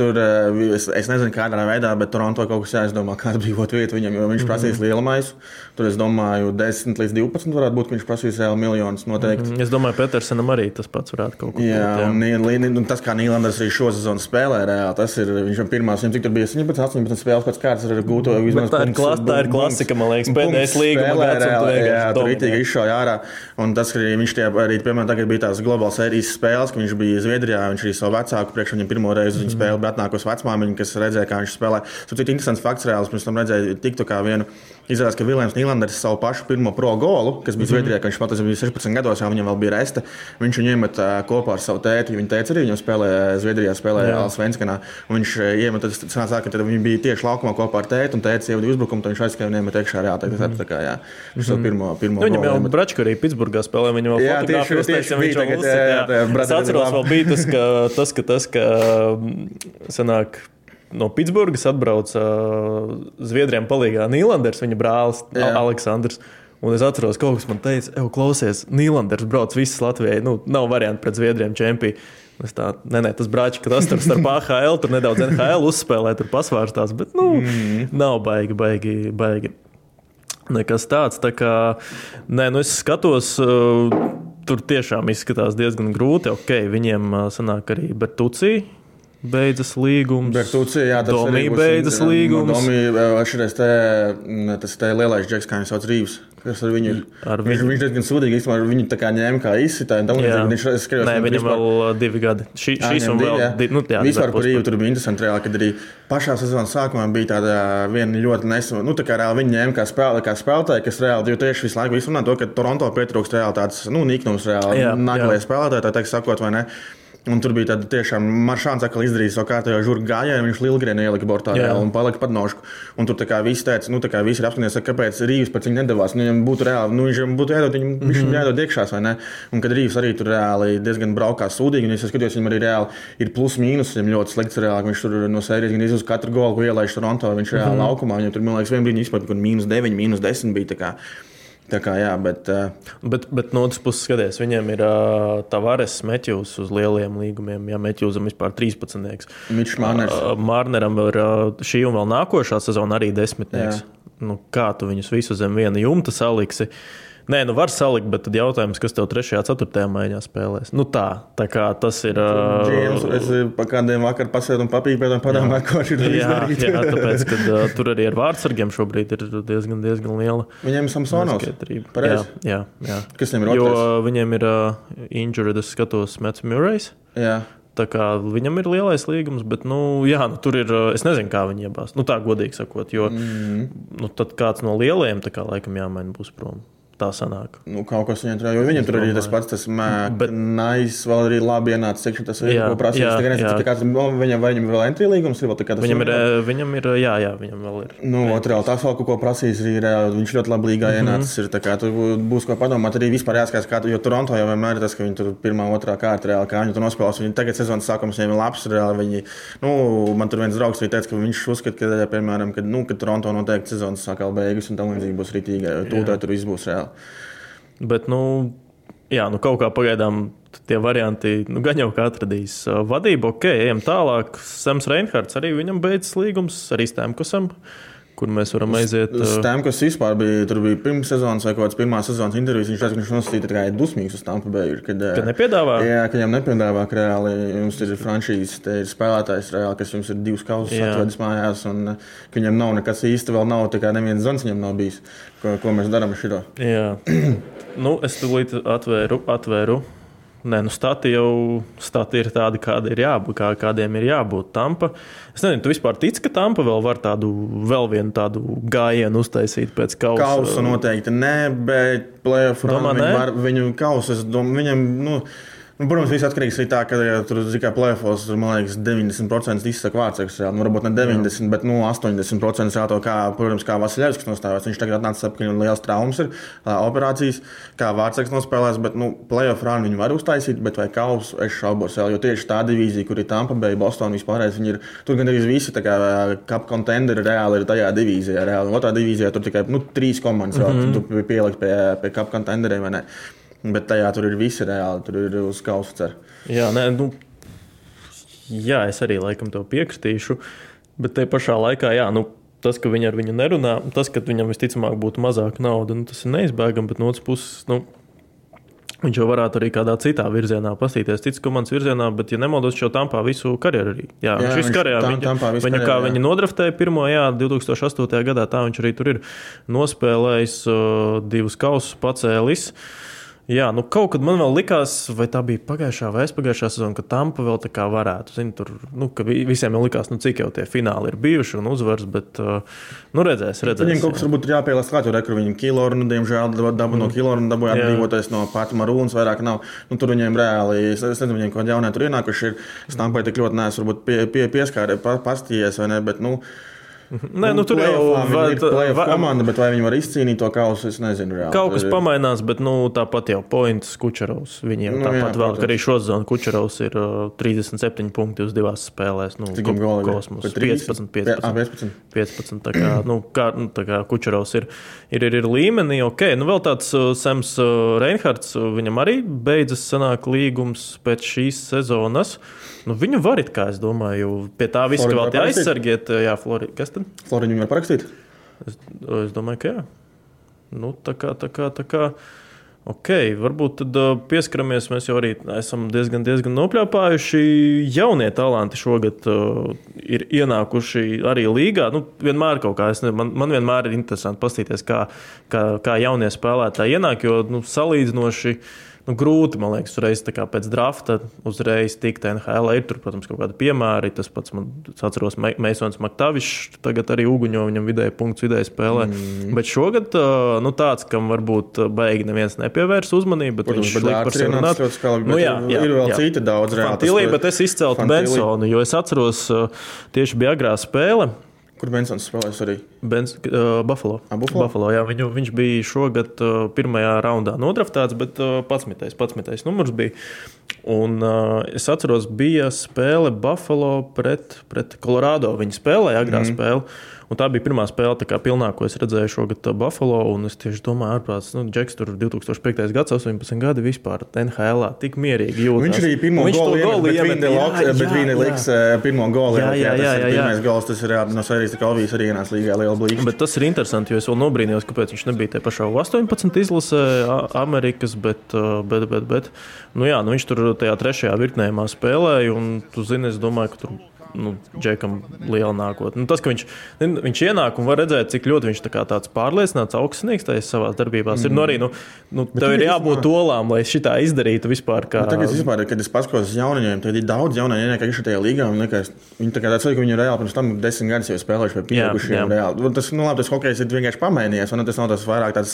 tur, eh, es, es nezinu, kādā veidā, bet Toronto kaut kas jāizdomā, kā atbrīvot vietu viņam, jo Mhm. viņš prasīs lielu maisu. Tur, es domāju, 10 līdz 12 varētu būt, ka viņš prasīs vēl miljonus noteikti. Es domāju, Petersenam arī tas pats varētu kaut ko Jā, būt. un, Nī- un tas, kā Nīlanders arī šo sezonu spēlē, reāli, tas ir viņš jau pirmās, viņam cik tur bija 17, 18 spēles pēc kārtas ar gūto vismaz tā ir, punkts- klas, tā ir klasika, man liekas, pēdējais līguma spēlē Jā, tur rītīgi izšauja ārā. Un tas, ka viņš tie, arī, piemēram, tagad bija tās globālās sērijas spēles, ka viņš bija Zviedrijā, viņš arī savu vecāku priekš viņam pirmo reizi mm. spēlē, bet atnākos vecmāmiņu, kas redzēja, kā viņš spēlē. Tas ir interesants fakts reāls, pirms tam redzēja tiktu kā vienu. Izrādās, ka Viljams Nīlanders savu pašu pirmo pro golu, kas Mhm. bija Zviedrijā, kad viņš bija 16 gados, jau viņam bija resta. Viņš viņu iemet ā, kopā ar savu tēti. Viņa teica, arī viņam spēlēja Zviedrijā, spēlēja Jā. Un viņš ā, iemet, tas sanāca, ka viņi bija tieši laukumā kopā ar tēti, un tētis ievada uzbrukumu, tad viņš aizskrēja un iemet iekšā reāli. Tā, tā, tā kā, jā, viņš savu pirmo, pirmo Nu, viņam jau golu iemet. Bračka arī Pitsburgā spēlē. Viņam jau Jā, tieši- tieši viņš bija jau tagad, uzsita, jā, jā. jā, Es Brother atceros, Love. vēl bija tas, ka, tas, ka, tas, ka mm, sanāk, no Pitsburgas atbrauca uh, Zviedrijam palīgā Nīlanders, viņa brālis Jā. Al- Aleksandrs. Un es atceros, ka kaut kas man teica, ej, klausies, Nīlanders brauc visas Latvijai. Nu, nav variantu pret Zviedriem čempionu. Es tā, nē, nē, tas brāķis, ka tas tur starp AHL, tur nedaudz NHL uzspēlē, tur pasvārstās, bet, nu, mm. nav baigi, baigi, baigi. Nekas tāds, tā kā, nē, nu es skatos, uh, tur tiešām izskatās diezgan grūti. Ok, viņiem uh, sanāk arī Bertucī beidzas līgums. Bertucci, jā, tas Domī arī būs- beidzas jā, līgums. Domī, šis te, mm, tas te lielais džeks, kā viņš sauc Rīvs. Kas ar viņu ir? Ar viņš, viņu- viņš diezgan sūdīgi īstenībā viņu tā kā ņēma kā izsitāju. Viņš skatījos, Nē, viņam viņam vispār- vēl divi gadi. Šī, Jā, šīs un vēl divi. Nu, jā, Vispār par Rīvu tur bija interesanti, reāli, kad arī pašā sezonas sākumā bija tāda viena ļoti nesama. Nu, tā kā reāli viņi ņēma kā, spēlē, kā spēlētāji, kas reāli jo tieši visu laiku runā to, ka Toronto pietrūkst reāli tāds nu, niknums, reāli jā. spēlētāji, tā teikt, sakot, vai ne. Un tur bija tāda tiešām maršāns, ka izdarīja savu kārtējo žurku gājienu, viņš Lilgrēnā ielika bortā Jā. un palika pat nošku. Un tur tā kā visi teica, nu tā kā visi ir apskatījušies, kāpēc Rīvs pēc viņa nedavās. Nu, viņam būtu reāli, nu viņš būtu jādod, viņam, mm -hmm. jādod iekšās, vai ne? Un kad Rīvs arī tur reāli diezgan braukā sūdīgi, un es skatos, viņam arī reāli ir plus mīnus, viņam ļoti slikts reāli, viņš tur no sērijas gan uz katru golu, ko ielaiž Toronto, viņš reāli mm -hmm. laukumā, viņam tur, man liekas, vien brīdī vispār, kur mīnus 9, mīnus 10 bija. Tā kā, Tā jā, bet, uh, Bet, bet no otras puses, skaties, viņiem ir uh, Tavares Meķus uz lieliem līgumiem. Jā, Meķusam vispār 13. Mitčs Mārners. Uh, Mārneram ir uh, šī un vēl nākošā sezona arī desmitnieks. Jā. Nu, kā tu viņus visus zem viena jumta saliksi? Nē, nu var salikt, bet tad jautājums, kas tev 3. un 4. maiņā spēlēs. Nu tā, tā kā tas ir. Uh, Džēms, es pa kādiem vakar pasēdu un papīpēju un padomāju, ko viņš ir izdarījis. jā, tāpēc, ka uh, tur arī ar vārdsargiem šobrīd ir diezgan, diezgan liela Viņam ir Samsonovs. Jā, jā, jā. Kas viņam ir Jo otrais? viņiem ir uh, injured, es skatos, Mets Murrays. Jā. Tā kā viņam ir lielais līgums, bet nu, jā, nu, tur ir. uh, Es nezinu, kā viņi iebāz. Nu, tā godīgi sakot, jo mm. nu, tad kāds no lielajiem, tā kā laikam jāmaina, būs prom. Tā sanāk. Nu, kaut kas viņam tur ir. Viņam tur arī tas pats, tas mākslinieks, vēl arī labi ienācis. Cik tas ir? Ko prasīs? jā, Tagad jā. kāds viņam, vai viņam vēl entry līgums ir. Vēl, tā kā tas Viņam ir, viņam ir, uh, jā, jā, viņam vēl ir. Nu, otrā tā vēl kaut ko prasīs. Arī, reāli. viņš ļoti labi līgā Mhm. ienācis. Ir, tā kā tur būs ko padomāt. Arī vispār jāskatās, kā jo Toronto jau vienmēr ir tas, ka viņi tur pirmā, otrā kārta reāli, kā viņi tur nospēlēs. Viņi tagad sezonas sākums viņiem ir labs. Reāli, viņi, nu, man tur viens draugs arī teica, ka viņš uzskata, ka, piemēram, kad, nu, kad Toronto noteikti sezonas sākā beigas un tam līdzīgi būs rītīgi. Tūlīt tur viss būs reāli. Bet, nu, jā, nu, kaut kā pagaidām tie varianti, nu, gan jau kā atradīs uh, vadību, ok, ejam tālāk. Sams Reinhards arī viņam beidzas līgums, arī Stēmkusam, kur mēs varam aiziet. uh, Stamkos vispār bija, tur bija pirmā sezonas vai kāds pirmās sezonas intervijas. Viņš teica, ka viņš nosacīja tikai dusmīgs uz Tampa Bay. Kad, Kad nepiedāvā? Jā, ka viņam nepiedāvā, ka reāli jums ir franšīze, te ir spēlētājs, reāli, kas jums ir divas kausus atvedis mājās, un uh, ka viņam nav nekas īsti vēl nav, tā kā neviens zvans viņam nav bijis. Ko, ko mēs darām šito? Jā, nu, es tūlīt atvēru. atvēru. Nē, nu, stati jau stati ir tādi, kādi ir jābūt, kā, kādiem ir jābūt. Tampa. Es nezinu, tu vispār tici, ka Tampa vēl var tādu, vēl vienu tādu gājienu uztaisīt pēc kausa. Kausu noteikti nē, bet nē? viņu, domāju, viņam, nu, nu, protams, viss atkarīgs no tā, ka ja tur tikai playoffs, tur, man liekas, 90% izsaka vārdsargs. Nu, varbūt ne 90, jā. bet nu, 80% jā, to, kā, protams, kā Vasiljevskis nostājās. Viņš tagad atnāca ap, ka viņam liels traumas ir, operācijas, kā vārdsargs nospēlēs, bet, nu, playoff rānu viņi var uztaisīt, bet vai kausu es šaubos, jo tieši tā divīzija, kur ir Tampa Bay, Boston, vispārējais, viņi ir, tur gan arī visi, tā kā kap kontenderi reāli ir tajā divīzijā, reāli. Otrā divīzijā tur tikai, nu, trīs komandas vēl, mm -hmm. tu pielikt pie, pie kap kontenderiem, vai ne? Bet tajā tur ir visi reāli, tur ir uz kausa cer. Jā, nē, nu, jā, es arī laikam to piekritīšu. Bet te pašā laikā, jā, nu, tas, ka viņi ar viņu nerunā, tas, ka viņam visticamāk būtu mazāk naudas, nu, tas ir neizbēgami. Bet no otras puses, nu, viņš jau varētu arī kādā citā virzienā pastīties, cits komandas virzienā, bet, ja nemaldos, šo tampā visu karjeru arī. Jā, Jā, viņš karjerā, tam- viņa, visu viņu, kā jā. viņi nodraftēja pirmo, jā, 2008. gadā, tā viņš arī tur ir nospēlējis uh, divus kausus, pacēlis. Jā, nu kaut kad man vēl likās, vai tā bija pagājušā vai aizpagājušā sezona, ka Tampa vēl tā kā varētu. Zini, tur, nu, visiem jau likās, nu, cik jau tie fināli ir bijuši un uzvaras, bet uh, nu, redzēs, redzēs. Viņiem kaut kas varbūt ir jāpielāst klāt, jo rekur viņam kilornu, diemžēl daba mm. no kilornu dabūja atbrīvoties no pati marūnas, vairāk nav. Nu, tur viņiem reāli, es, nezinu, viņiem kaut kādi jaunie tur ienākuši ir. Stampai tik ļoti neesmu pie, pie, pieskārē, pa, pastījies vai ne, bet, nu, Nē, nu, tur jau var, ir va- komanda, bet vai viņi var izcīnīt to kausu, es nezinu. Reāli. Kaut kas ir- pamainās, bet nu, tāpat jau points Kučerovs. Viņiem Nu, tāpat jā, jā, vēl, ka arī šodien Kučerovs ir uh, 37 punkti uz divās spēlēs. Nu, Cik ir? kosmos. Vai 30? 15, Pie- 15. ā, 15. 15 tā kā, nu, kā, nu, tā kā Kučerovs ir, ir, ir, ir līmenī, ok. Nu, vēl tāds uh, Sams uh, Reinhards, uh, viņam arī beidzas sanāk līgums pēc šīs sezonas. Nu, viņu var it kā, es domāju, pie tā visa, vēl tie aizsargiet. uh, Jā, Florida. Kas tad? Floriņu var parakstīt? Es, es domāju, ka jā. Nu, tā kā, tā kā, tā kā. Ok, varbūt tad uh, pieskaramies. Mēs jau arī esam diezgan, diezgan nopļāpājuši. Jaunie talanti šogad uh, ir ienākuši arī līgā. Nu, vienmēr kaut kā, ne, man, man vienmēr ir interesanti paskatīties, kā, kā, kā jaunie spēlētāji ienāk, jo nu, salīdzinoši. Nu, grūti, man liekas, uzreiz pēc drafta uzreiz tikt NHL. Ir tur, protams, kaut kādi piemēri. Tas pats man atceros, Meisons Maktavičs tagad arī uguņo viņam vidēji punkts vidēji spēlē. Mm. Bet šogad nu, tāds, kam varbūt beigi neviens nepievērs uzmanību, bet Protams, viņš bet liek par sevi runāt. Nu, jā, jā, ir vēl jā. citi daudz reāli. Bet es izceltu. Bensonu, jo es atceros, tieši bija agrā spēle. Kur Bensons spēlēs arī? Bens, uh, Buffalo. Ah, Buffalo? Buffalo jā, viņu, viņš bija šogad uh, pirmajā raundā nodraftēts, bet uh, 11. 11. numurs bija. Un, uh, es atceros, bija spēle Buffalo pret, pret Colorado. Viņi spēlēja agrā mm. spēle. Un tā bija pirmā spēle, kā pilnā, ko es redzēju šogad uh, Buffalo. Un es tieši domāju, ārprāts, nu, Džeks tur 2005. gads, 18 gadi vispār NHL tik mierīgi jūtas. Viņš arī pirmo Viņš golu iemet, bet viņa liks eh, pirmo golu. Jā, jā, jā, ir jā, jā. Gols, tas ir no serijas, kā Alvijas arī ienāca līgā liela blīkšķa. Bet tas ir interesanti, jo es vēl nobrīnījos, kāpēc viņš nebija tajā pašā 18 izlasē Amerikas, bet, uh, bet, bet, bet nu jā, nu viņš tur tajā trešajā virknējumā spēlēja, un tu zini, es domāju, ka tur. Nu, Džekam liela nākotne. Nu, tas, ka viņš, viņš ienāk un var redzēt, cik ļoti viņš tā tāds pārliecināts, augstsnīgs tajā savā darbībā. Mm. Ir, nu, arī, nu, nu, tev tagad ir jābūt īstenībā- olām, lai šitā izdarītu vispār. Kā, Bet Tagad, vispār, kad es paskatos uz jauniņiem, tad ir daudz jaunu ienieku šajā līgā. un Liekas, viņi tā kā tāds, ka viņi ir reāli pirms tam desmit gadus jau spēlējuši pie pieaugušiem. reāli. Un Tas, nu, labi, tas hokejs ir vienkārši pamainījies, un tas nav tas vairāk tāds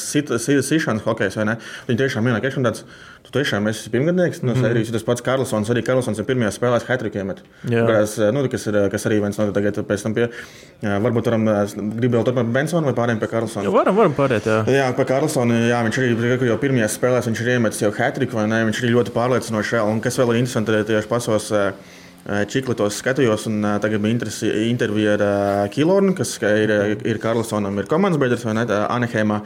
sišanas hokejs, vai ne? Viņi tiešām ienāk, iekšā tāds, tu tiešām esi pirmgadnieks no sērijas. Tas pats Karlsons, arī Karlsons ir pirmajā spēlē Hatrikiem. Jā. Kas, nu, kas, ir, kas arī viens no tagad pēc tam pie, jā, varbūt varam gribēt vēl turpināt Bensonu vai pārējiem pie Karlsona. Jā, varam, varam pārēt. Jā. Jā, par Karlsonu. Jā, viņš arī jau pirmajā spēlē viņš ir iemetis jau hatriku, vai ne? Viņš ir ļoti pārliecinošs. Un kas vēl ir interesanti, tieši pasos. eh, Čiklitos skatījos, un uh, tagad bija intervija ar uh, Kilornu, kas ka ir, eh, ir Karlsonam, ir komandas biedrs vai ne, tā, Anaheimā.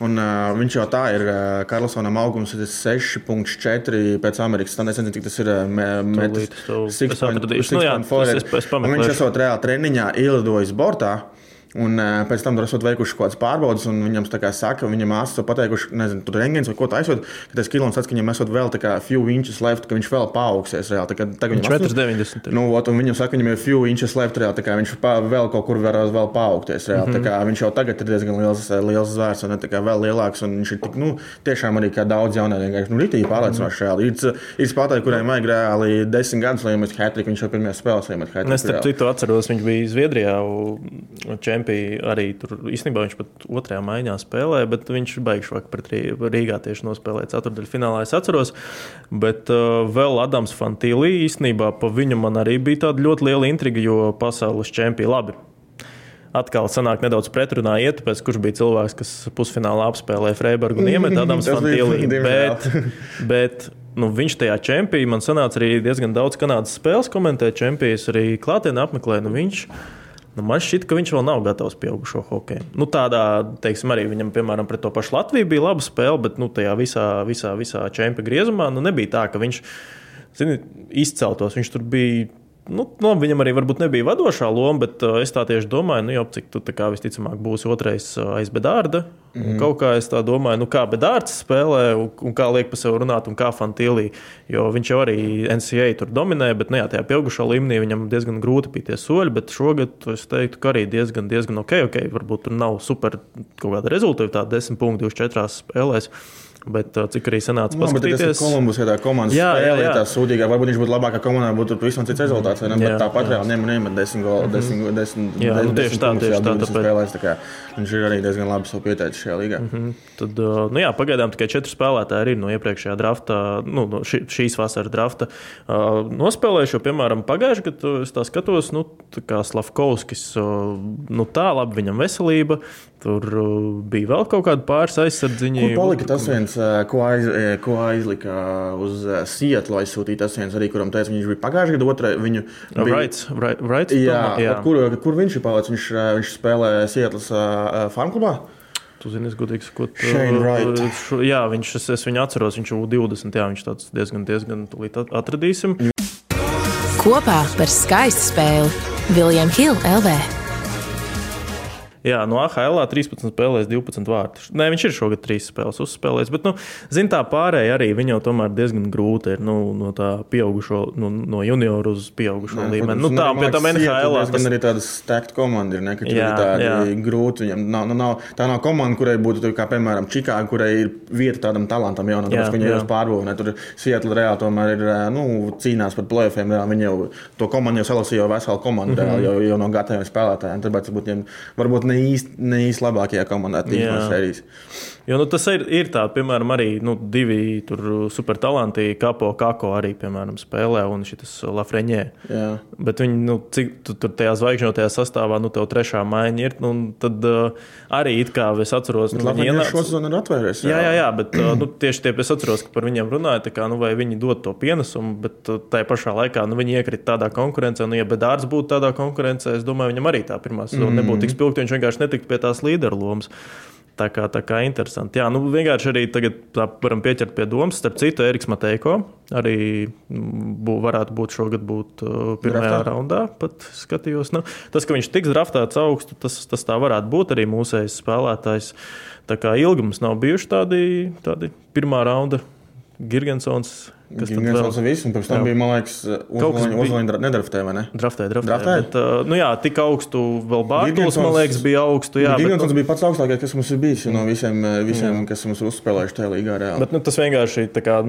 Un, uh, viņš jau tā ir. Uh, Karlsonam augums ir 6,4 pēc Amerikas. Tā nezinu, cik tas ir. Atradīšu. Nu. Viņš esot reāli treniņā ielidojis bortā. Un uh, pēc tam tur esat veikuši kaut kādas pārbaudes, un viņam tā kā saka, viņa māsa to pateikuši, nezinu, tur rengens vai ko taisot, ka tas kilons tāds, ka viņam esot vēl tā kā few inches left, ka viņš vēl paaugsies reāli. Tā kā, tagad Viņš viņam 4,90 ir. Nu, ot, un viņam saka, viņam ir few inches left, reāli, tā kā viņš pa, vēl kaut kur var vēl paaugties. Reāli, mm -hmm. kā, viņš jau tagad ir diezgan liels, liels zvērs, un ne, tā kā vēl lielāks. un Viņš ir tik, nu, tiešām arī kā daudz jaunāku, vienkārši nu, rītīgi pārliecinoši. reāli. Ir, ir spēlētāji, kuriem vajag reāli desmit gadus, lai iemest hatriku, viņš jau pirmajā spēlē iemet hatriku. Es starp citu atceros, viņš bija Zviedrijā, un čempionā arī tur īstenībā viņš pat otrajā maiņā spēlēja, bet viņš beigšu vakar pret Rī- Rīgā tieši nospēlēja ceturdaļu finālā. Es atceros, bet uh, vēl Adams Fantīlī īstenībā pa viņu man arī bija tāda ļoti liela intriga, jo pasaules čempioni labi. Atkal sanāk nedaudz pretrunā iet, pēc kurš bija cilvēks, kas pusfinālā apspēlēja Freiburgu un iemet Adams Fantīlī. Bet, bet nu, viņš tajā čempionā man sanāca arī diezgan daudz kanādas spēles komentēt, čempionus arī klātienē apmeklēja. Nu, viņš, Nu, man šķiet, ka viņš vēl nav gatavs pieaugušo hokeju. Nu, tādā, teiksim, arī viņam, piemēram, pret to pašu Latviju bija laba spēle, bet nu, tajā visā, visā, visā čempionu griezumā nu, nebija tā, ka viņš zini, izceltos. Viņš tur bija. Nu, nu, viņam arī varbūt nebija vadošā loma, bet uh, es tā tieši domāju, nu, jau, cik tu tā kā visticamāk būsi otrais uh, aiz bedārda. Mm -hmm. Kaut kā es tā domāju, nu, kā bedārds spēlē un, un kā liek pa sevi runāt un kā fantīlī. Jo viņš jau arī NCA tur dominē, bet nu, jā, tajā pieaugušā līmenī viņam diezgan grūti bija tie soļi. Bet šogad es teiktu, ka arī diezgan, diezgan ok. okay. Varbūt tur nav super kaut kāda rezultāta, 10 punkti 24 spēlēs. Bet uh, cik arī sanāca Nu, tas ir paskatīties. Kolumbus, ja tā komandas Jā, jā, spēlē, jā. tā sūdīgā. Varbūt viņš būtu labākā komandā, būtu pavisam cits rezultāts. Ne? Jā, Bet tāpat jā. reāli ņem un iemet desmit golu, desmit, desmit, Jā, nu, desmit tieši tā, tieši jā, tā, 20 tāpēc- spēlēs. tā kā Viņš ir arī diezgan labi savu pieteicis šajā līgā. Tad, uh, nu jā, pagaidām tikai četri spēlētāji ir no iepriekšējā drafta, nu, no šī, šīs vasaras drafta uh, nospēlējuši. Piemēram, pagājušajā gadā es tā skatos, nu, tā kā Slavkovskis, uh, nu tā labi viņam veselība. Tur uh, bija vēl kaut kāda pāris aizsardziņa. Kur palika tas viens, eh, ko, aiz, eh, ko aizlika uz Sietlu aizsūtīt? Tas viens arī, kuram teica, viņš bija pagājušajā gadā, otrā viņu. bija- Right, right, right, Jā, jā. Kur, kur viņš ir palicis? Viņš, viņš spēlē Sietlas uh, farmklubā. Tu zini, es godīgi sakot, uh, šo- jā, viņš, es, es viņu atceros, viņš jau 20, jā, viņš tāds diezgan, diezgan tūlīt at- atradīsim. Kopā par skaistu spēli Viljams Hilde LV. Jā, no AHL 13 spēlēs 12 vārtus. Nē, viņš ir šogad 3 spēles uzspēlējis. Bet, nu, zin, tā pārējai arī viņam tomēr diezgan grūti ir nu, no tā pieaugušo, nu, no junioru uz pieaugušo jā, līmeni. Nu, tā, pie tam NHL. Tas arī tādas stēkt komandi ir, ne, ka jā, tādi jā. grūti. Viņam nav, nu, nav, tā nav komanda, kurai būtu, kā, piemēram, Čikāga, kurai ir vieta tādam talantam jaunam, tāpēc, ka viņi jau pārbūvē. Tur Sietla reāli tomēr ir, nu, cīnās par plēfiem. Viņi jau to komandu jau salasīja jau veselu komandu, mm -hmm. jau, jau no gataviem spēlētājiem. Tāpēc varbūt, viņiem, varbūt ne īsti, ne īsti labākajā komandā tīk no sērijas. Jo nu, tas ir, ir tā, piemēram, arī nu, divi supertalanti, Kapo, Kako arī piemēram, spēlē un šis Lafreņē. Bet viņi, nu, cik tu, tur tajā zvaigžņotajā sastāvā, nu, tev trešā maiņa ir, nu, tad uh, arī it kā es atceros, ka nu, viņi ienāca. Šo sezonu ir atvērties. Jā, jā, jā, bet uh, nu, tieši tie es atceros, ka par viņiem runāja, kā, nu, vai viņi dod to pienesumu, bet uh, tajā pašā laikā nu, viņi iekrita tādā konkurencē. Nu, ja Bedārs būtu tādā konkurencē, es domāju, viņam arī tā pirmā sezona mm. nebūtu tik spilgta, viņš vienkārši netiktu pie tās līderu lomas. Tā kā, tā kā interesanti. Jā, nu, vienkārši arī tagad varam pieķert pie domas. Starp citu, Eriks Mateiko arī mm, bū, varētu būt šogad būt uh, pirmajā Draftā. raundā. Pat skatījos. Nu, tas, ka viņš tiks draftāts augstu, tas, tas tā varētu būt arī mūsējs spēlētājs. Tā kā ilgi mums nav bijuši tādi, tādi pirmā raunda Girgensons Kas tam vēl bija? Un pirms tam jā. bija, man liekas, uzlīna nedraftē, vai ne? Draftē, draftē. draftē? Bet, uh, nu jā, tik augstu vēl Bārtaļs, man liekas, bija augstu. Jā, Gigantons bet, nu, bija pats augstākais, kas mums ir bijis no visiem, visiem jā. kas mums ir uzspēlējuši tajā līgā. Reāli. Bet nu, tas vienkārši tā kā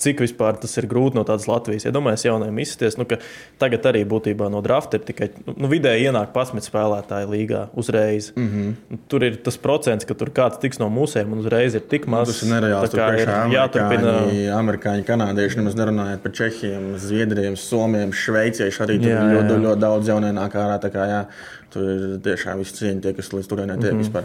cik vispār tas ir grūti no tādas Latvijas. Iedomājieties, ja jaunajiem izsties, nu, ka tagad arī būtībā no drafta ir tikai nu, vidēji ienāk 11 spēlētāji līgā uzreiz. Mm -hmm. Tur ir tas procents, ka tur kāds tiks no mūsiem un uzreiz ir tik maz. Tas ir nereāls. Tā ir jāturpina. Amerikāņi, kanādieši, nemaz nerunājot par Čehiem, Zviedriem, Somiem, Šveicieši arī tur jā, jā. ļoti, ļoti daudz jaunienāk ārā. Kā, jā, Tur ir tiešām viss cieņa tie, kas līdz turienei tiek mm -hmm. vispār.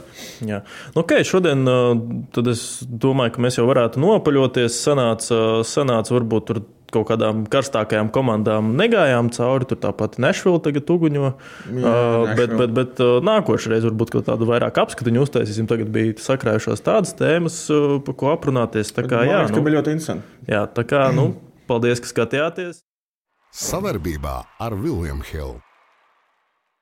Jā. Nu, okay, šodien uh, es domāju, ka mēs jau varētu nopaļoties. Sanāca, sanāca varbūt tur kaut kādām karstākajām komandām negājām cauri. Tur tāpat Nešvila tagad uguņo. Jā, uh, bet, bet, bet uh, nākošais varbūt kaut tādu vairāk apskatiņu uztaisīsim. Tagad bija sakrājušās tādas tēmas, uh, par ko aprunāties. Tā kā, jā, nu, bija ļoti interesanti. Jā, tā kā, nu, paldies, ka skatījāties. Savarbībā ar Viljumu Hildu.